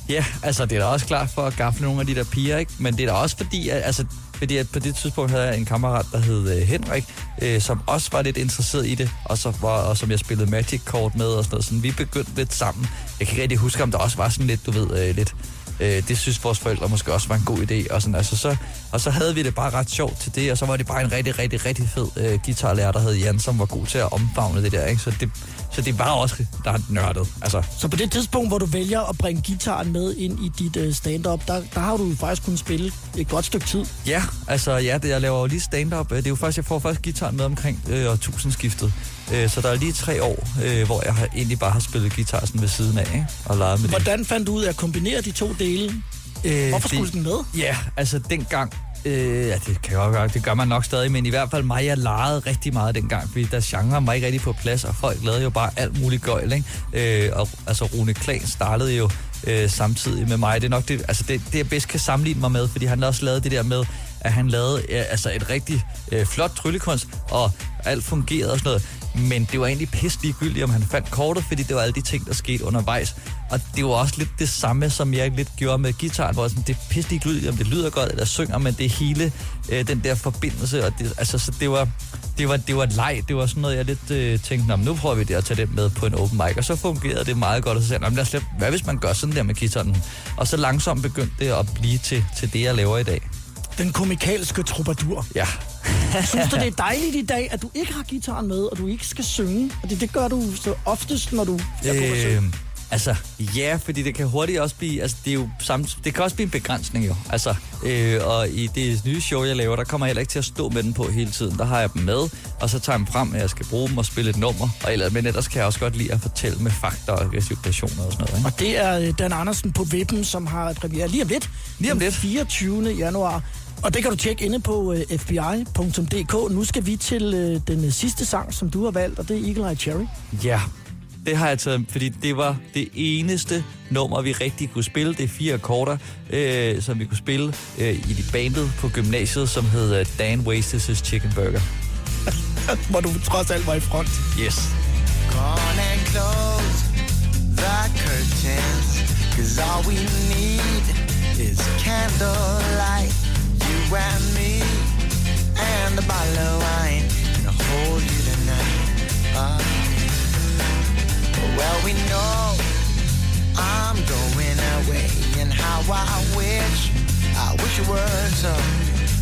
Ja, altså det er da også klart for at gafle nogle af de der piger, ikke? Men det er da også fordi, at, altså, fordi at på det tidspunkt havde jeg en kammerat, der hed øh, Henrik, øh, som også var lidt interesseret i det, og, så var, og som jeg spillede Magic-kort med og sådan noget. Sådan, vi begyndte lidt sammen. Jeg kan ikke rigtig huske, om der også var sådan lidt, du ved, øh, lidt... Øh, det synes vores forældre måske også var en god idé. Og, sådan, altså, så, og så havde vi det bare ret sjovt til det, og så var det bare en rigtig, rigtig, rigtig fed øh, guitarlærer, der hed Jan, som var god til at omfavne det der. Ikke? Så, det, så det var også der er nørdet. Altså, Så på det tidspunkt, hvor du vælger at bringe gitaren med ind i dit øh, stand-up, der, der har du faktisk kunnet spille et godt stykke tid. Ja, altså ja, det, jeg laver jo lige stand-up. Det er jo først, jeg får først gitaren med omkring øh, årtusindskiftet. Øh, så der er lige tre år, øh, hvor jeg har, egentlig bare har spillet guitar sådan ved siden af, ikke? og leget med det. Hvordan fandt du ud af at kombinere de to dele? Øh, Hvorfor skulle den med? Ja, altså dengang, øh, ja, det kan jeg godt gøre, det gør man nok stadig, men i hvert fald mig, jeg legede rigtig meget dengang, fordi der genre var ikke rigtig på plads, og folk lavede jo bare alt muligt gøjl, ikke? Øh, og altså Rune Klan startede jo øh, samtidig med mig. Det er nok det, altså det, det, jeg bedst kan sammenligne mig med, fordi han også lavede det der med, at han lavede øh, altså et rigtig øh, flot tryllekunst, og alt fungerede og sådan noget. Men det var egentlig pisse ligegyldigt, om han fandt kortet, fordi det var alle de ting, der skete undervejs. Og det var også lidt det samme, som jeg lidt gjorde med gitaren, hvor sådan, det er pisse ligegyldigt, om det lyder godt eller synger, men det er hele øh, den der forbindelse. Og det, altså, så det var, det var, det var et leg. Det var sådan noget, jeg lidt øh, tænkte, "Nå, men nu prøver vi det at tage det med på en open mic. Og så fungerede det meget godt, og så sagde jeg, "Nå, men lad os hvad hvis man gør sådan der med gitaren? Og så langsomt begyndte det at blive til, til det, jeg laver i dag. Den komikalske troubadour. Ja. <laughs> Synes du, det er <laughs> dejligt i dag, at du ikke har gitaren med, og du ikke skal synge? Og det, det gør du så oftest, når du er på besøg. Altså, ja, fordi det kan hurtigt også blive, altså det er jo samt, det kan også blive en begrænsning jo. Altså, øh, og i det nye show, jeg laver, der kommer jeg heller ikke til at stå med den på hele tiden. Der har jeg dem med, og så tager jeg dem frem, at jeg skal bruge dem og spille et nummer. Og ellers, men ellers kan jeg også godt lide at fortælle med fakta og situationer og sådan noget. Ikke? Og det er øh, Dan Andersen på Vippen, som har premiere lige om lidt. Lige om den lidt. 24. januar. Og det kan du tjekke inde på øh, fbi.dk. Nu skal vi til øh, den sidste sang, som du har valgt, og det er Eagle Eye Cherry. Ja, det har jeg taget, fordi det var det eneste nummer, vi rigtig kunne spille. Det er fire akkorder, øh, som vi kunne spille øh, i de bandet på gymnasiet, som hed øh, Dan Wastes' Chicken Burger. <laughs> Hvor du trods alt var i front. Yes. On and close the curtains. Cause all we need is candlelight. You and me and a bottle of wine. And I'll hold you tonight. Ah. Well, we know I'm going away. And how I wish, I wish it were so.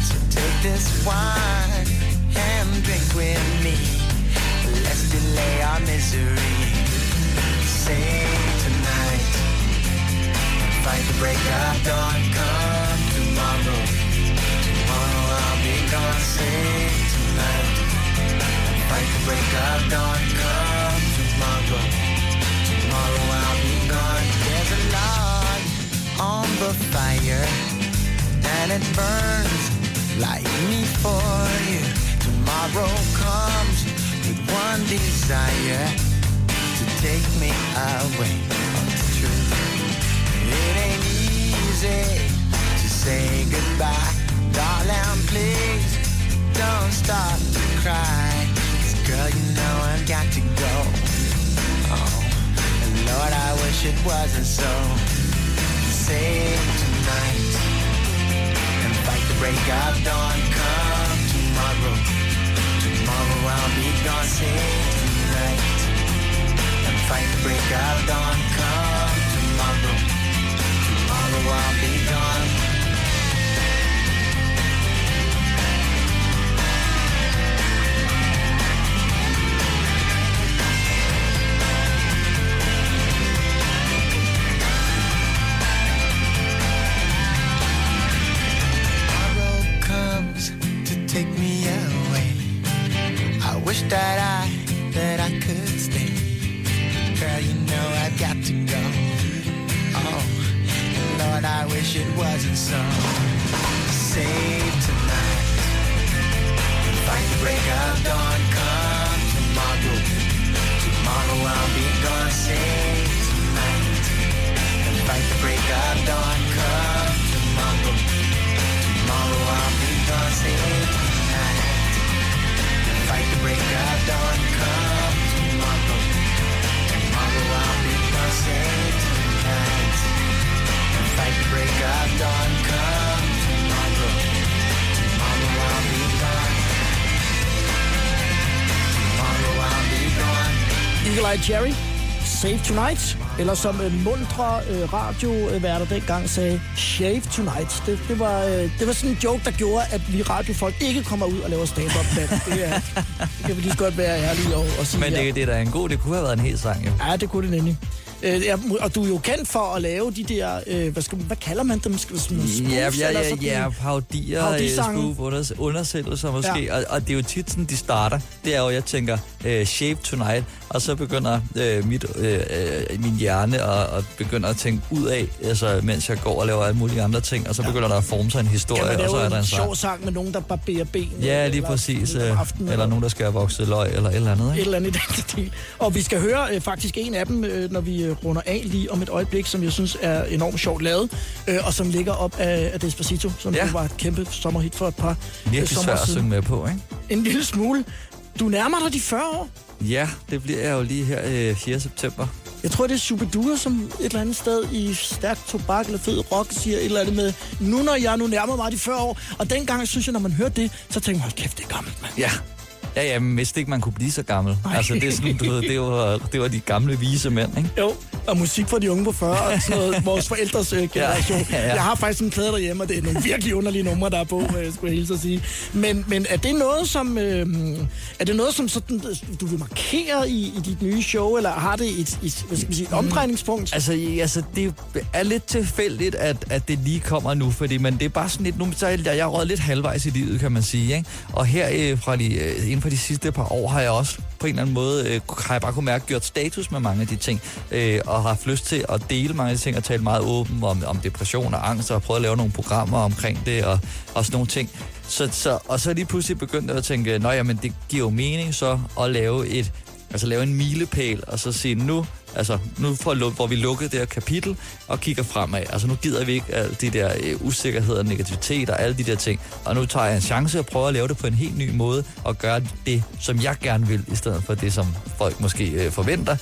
So take this wine and drink with me. Let's delay our misery. Say tonight, fight the break of dawn. Come tomorrow, tomorrow I'll be gone. Say tonight, fight the break of dawn. Come tomorrow, tomorrow I'll be gone. There's a log on the fire, and it burns like me for you. Tomorrow comes with one desire to take me away from the truth. it wasn't so. Save tonight and fight the break of dawn. Come tomorrow, tomorrow I'll be gone. Save tonight and fight the break of dawn. Come tomorrow, tomorrow I'll be gone. Tonight, eller som øh, mundre øh, radioværter dengang sagde, Shave Tonight. Det, det, var, øh, det var sådan en joke, der gjorde, at vi radiofolk ikke kommer ud og laver stand-up. mand. det, er, det kan vi lige så godt være ærlige og sige Men her. det, det er da en god, det kunne have været en hel sang, jo. Ja, det kunne det nemlig. Øh, ja, og du er jo kendt for at lave de der, øh, hvad, skal, hvad kalder man dem? Skal, sådan, Ja, ja, eller ja, ja, parodier, øh, spoof, under, undersættelser måske, Ja. ja. og, og det er jo tit sådan, de starter. Det er jo, jeg tænker, uh, shape tonight, og så begynder uh, mit, uh, uh, min hjerne at, at begynder at tænke ud af, altså, mens jeg går og laver alle mulige andre ting, og så begynder der at forme sig en historie, man og så er der en en sjov sang. med nogen, der barberer ben? Ja, lige præcis. Om øh, aftenen, Eller nogen, der skal have vokset løg, eller et eller andet. et Ikke? eller andet i den stil. Og vi skal høre øh, faktisk en af dem, øh, når vi øh, runder af lige om et øjeblik, som jeg synes er enormt sjovt lavet, øh, og som ligger op af, af Despacito, som Ja. var et kæmpe sommerhit for et par øh, Virkelig sommer svært at synge med på, ikke? En lille smule. Du nærmer dig de 40 år. Ja, det bliver jeg jo lige her øh, 4. september. Jeg tror, det er Superdure, som et eller andet sted i stærk tobak eller fed rock siger et eller andet med, nu når jeg nu nærmer mig de 40 år. Og dengang synes jeg, når man hørte det, så tænkte man, hold kæft, det er gammelt, mand. Ja. Ja, ja, men vidste ikke, man kunne blive så gammel. Ej. Altså, det er sådan, du ved, det var, det var de gamle vise mænd, ikke? Jo, og musik for de unge på 40, og sådan noget, <laughs> vores forældres øh, generation. Ja, ja, ja. Jeg har faktisk en plade derhjemme, og det er nogle virkelig underlige numre, der er på, øh, skulle jeg hilse at sige. Men, men er det noget, som, øh, er det noget, som sådan, du vil markere i, i dit nye show, eller har det et, et, hvad skal man sige, et omdrejningspunkt? Altså, i- altså, det er lidt tilfældigt, at, at det lige kommer nu, fordi men det er bare sådan lidt, nu så er jeg, jeg er lidt halvvejs i livet, kan man sige, ikke? Og her øh, fra de, øh, inden for de sidste par år har jeg også på en eller anden måde, øh, har jeg bare kunne mærke, gjort status med mange af de ting, øh, og har haft lyst til at dele mange ting, og tale meget åbent om, om depression og angst, og prøve at lave nogle programmer omkring det, og, og sådan nogle ting. Så, så, og så lige pludselig begyndte jeg at tænke, nej, jamen, det giver jo mening så at lave et, altså lave en milepæl, og så sige nu, altså nu får, luk- hvor vi lukkede det her kapitel, og kigger fremad. Altså nu gider vi ikke alle de der øh, usikkerheder, negativitet og alle de der ting. Og nu tager jeg en chance og prøver at lave det på en helt ny måde, og gøre det, som jeg gerne vil, i stedet for det, som folk måske øh, forventer.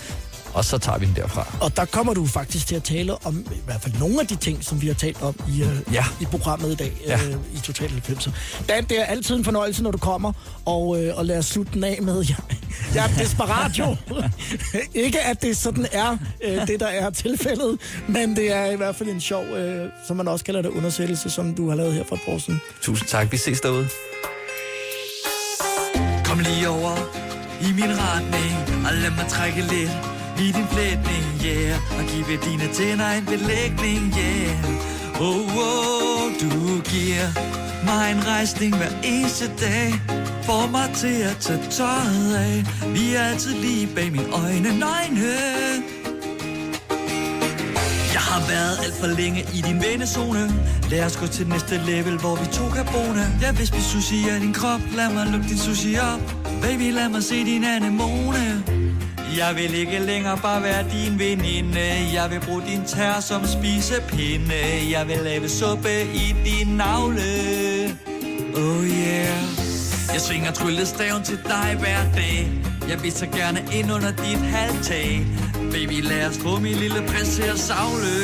Og så tager vi den derfra. Og der kommer du faktisk til at tale om i hvert fald nogle af de ting, som vi har talt om i, øh, Ja. i programmet i dag Ja. øh, i Total 90. Dan, det er altid en fornøjelse, når du kommer, og, øh, og lad os slutte den af med, <laughs> jeg, jeg er desperat jo. <laughs> Ikke at det sådan er øh, det, der er tilfældet, men det er i hvert fald en sjov, øh, som man også kalder det, undersættelse, som du har lavet her for et par år siden. Tusind tak. Vi ses derude. Kom lige over i min retning, og lad mig trække lidt i din flætning, yeah. Og give dine tænder en belægning, yeah. Oh, oh, du giver mig en rejsning hver eneste dag. Får mig til at tage tøjet af. Vi er altid lige bag mine øjne, nøgne. Jeg har været alt for længe i din vennezone Lad os gå til næste level, hvor vi to kan bone Ja, hvis vi sushi er din krop, lad mig lukke din sushi op Baby, lad mig se din anemone jeg vil ikke længere bare være din veninde. Jeg vil bruge din tær som spisepinde. Jeg vil lave suppe i din navle. Oh yeah. Jeg svinger tryllestaven til dig hver dag. Jeg vil så gerne ind under dit halvtag. Baby, lad os få min lille prins til at savle.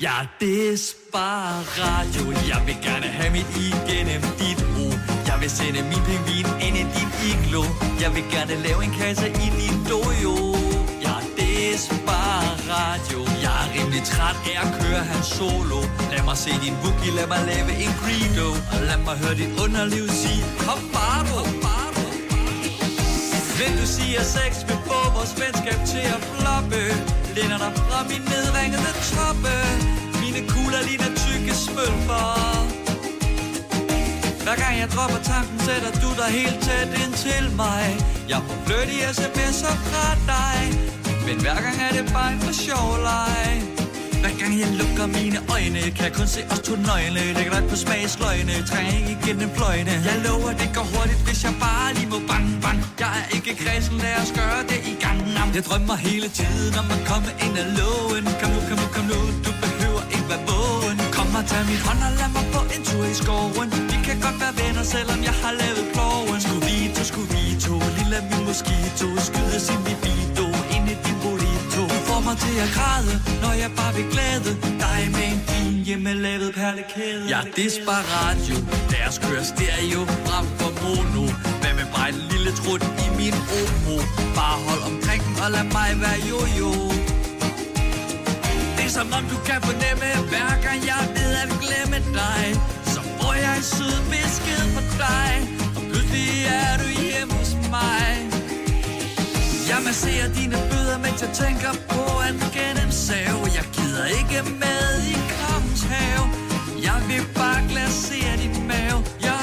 Jeg er desperat, jo Jeg vil gerne have mit i gennem dit ro. Jeg vil sende min pingvin ind i dit iglo. Jeg vil gerne lave en kasse i din dojo radio. Jeg er rimelig træt af at køre hans solo. Lad mig se din boogie, lad mig lave en credo. Og lad mig høre dit underliv sige Kom bare du, bare du Vil du sige, at sex vil få vores venskab til at floppe? Linder dig fra min nedringede toppe. Mine kugler ligner tykke smølfer. Hver gang jeg dropper tanken, sætter du dig helt tæt ind til mig. Jeg får flirty sms'er fra dig. Men hver gang er det bare for sjov leg Hver gang jeg lukker mine øjne Kan jeg kun se os to nøgne. Lægger dig på smagsløgne Trænger ikke igennem fløjne Jeg lover, det går hurtigt, hvis jeg bare lige må bang bang Jeg er ikke kredsen, lad os gøre det i gang. Jeg drømmer hele tiden om at komme ind ad lågen. Kom nu, kom nu, kom nu Du behøver ikke være vågen. Kom og tag min hånd og lad mig på en tur i skoven. Vi kan godt være venner, selvom jeg har lavet kloven Skulle vi to, skulle vi to Lille min mosquito. Skyder sin bibito mig til at græde Når jeg bare vil glæde Dig med en fin hjemmelavet perlekæde Jeg er desperatio Lad os køre stereo frem for mono. Hvad med bare en lille trut i min omo Bare hold omkring den og lad mig være jojo. det er som om du kan fornemme Hver gang jeg ved at glemme dig. Så får jeg en sød besked fra dig Og pludselig er du hjemme hos mig. Jeg masserer dine bøder, mens jeg tænker på at gennemsave Jeg gider ikke med i kongens have. Jeg vil bare glasere din mave. Jeg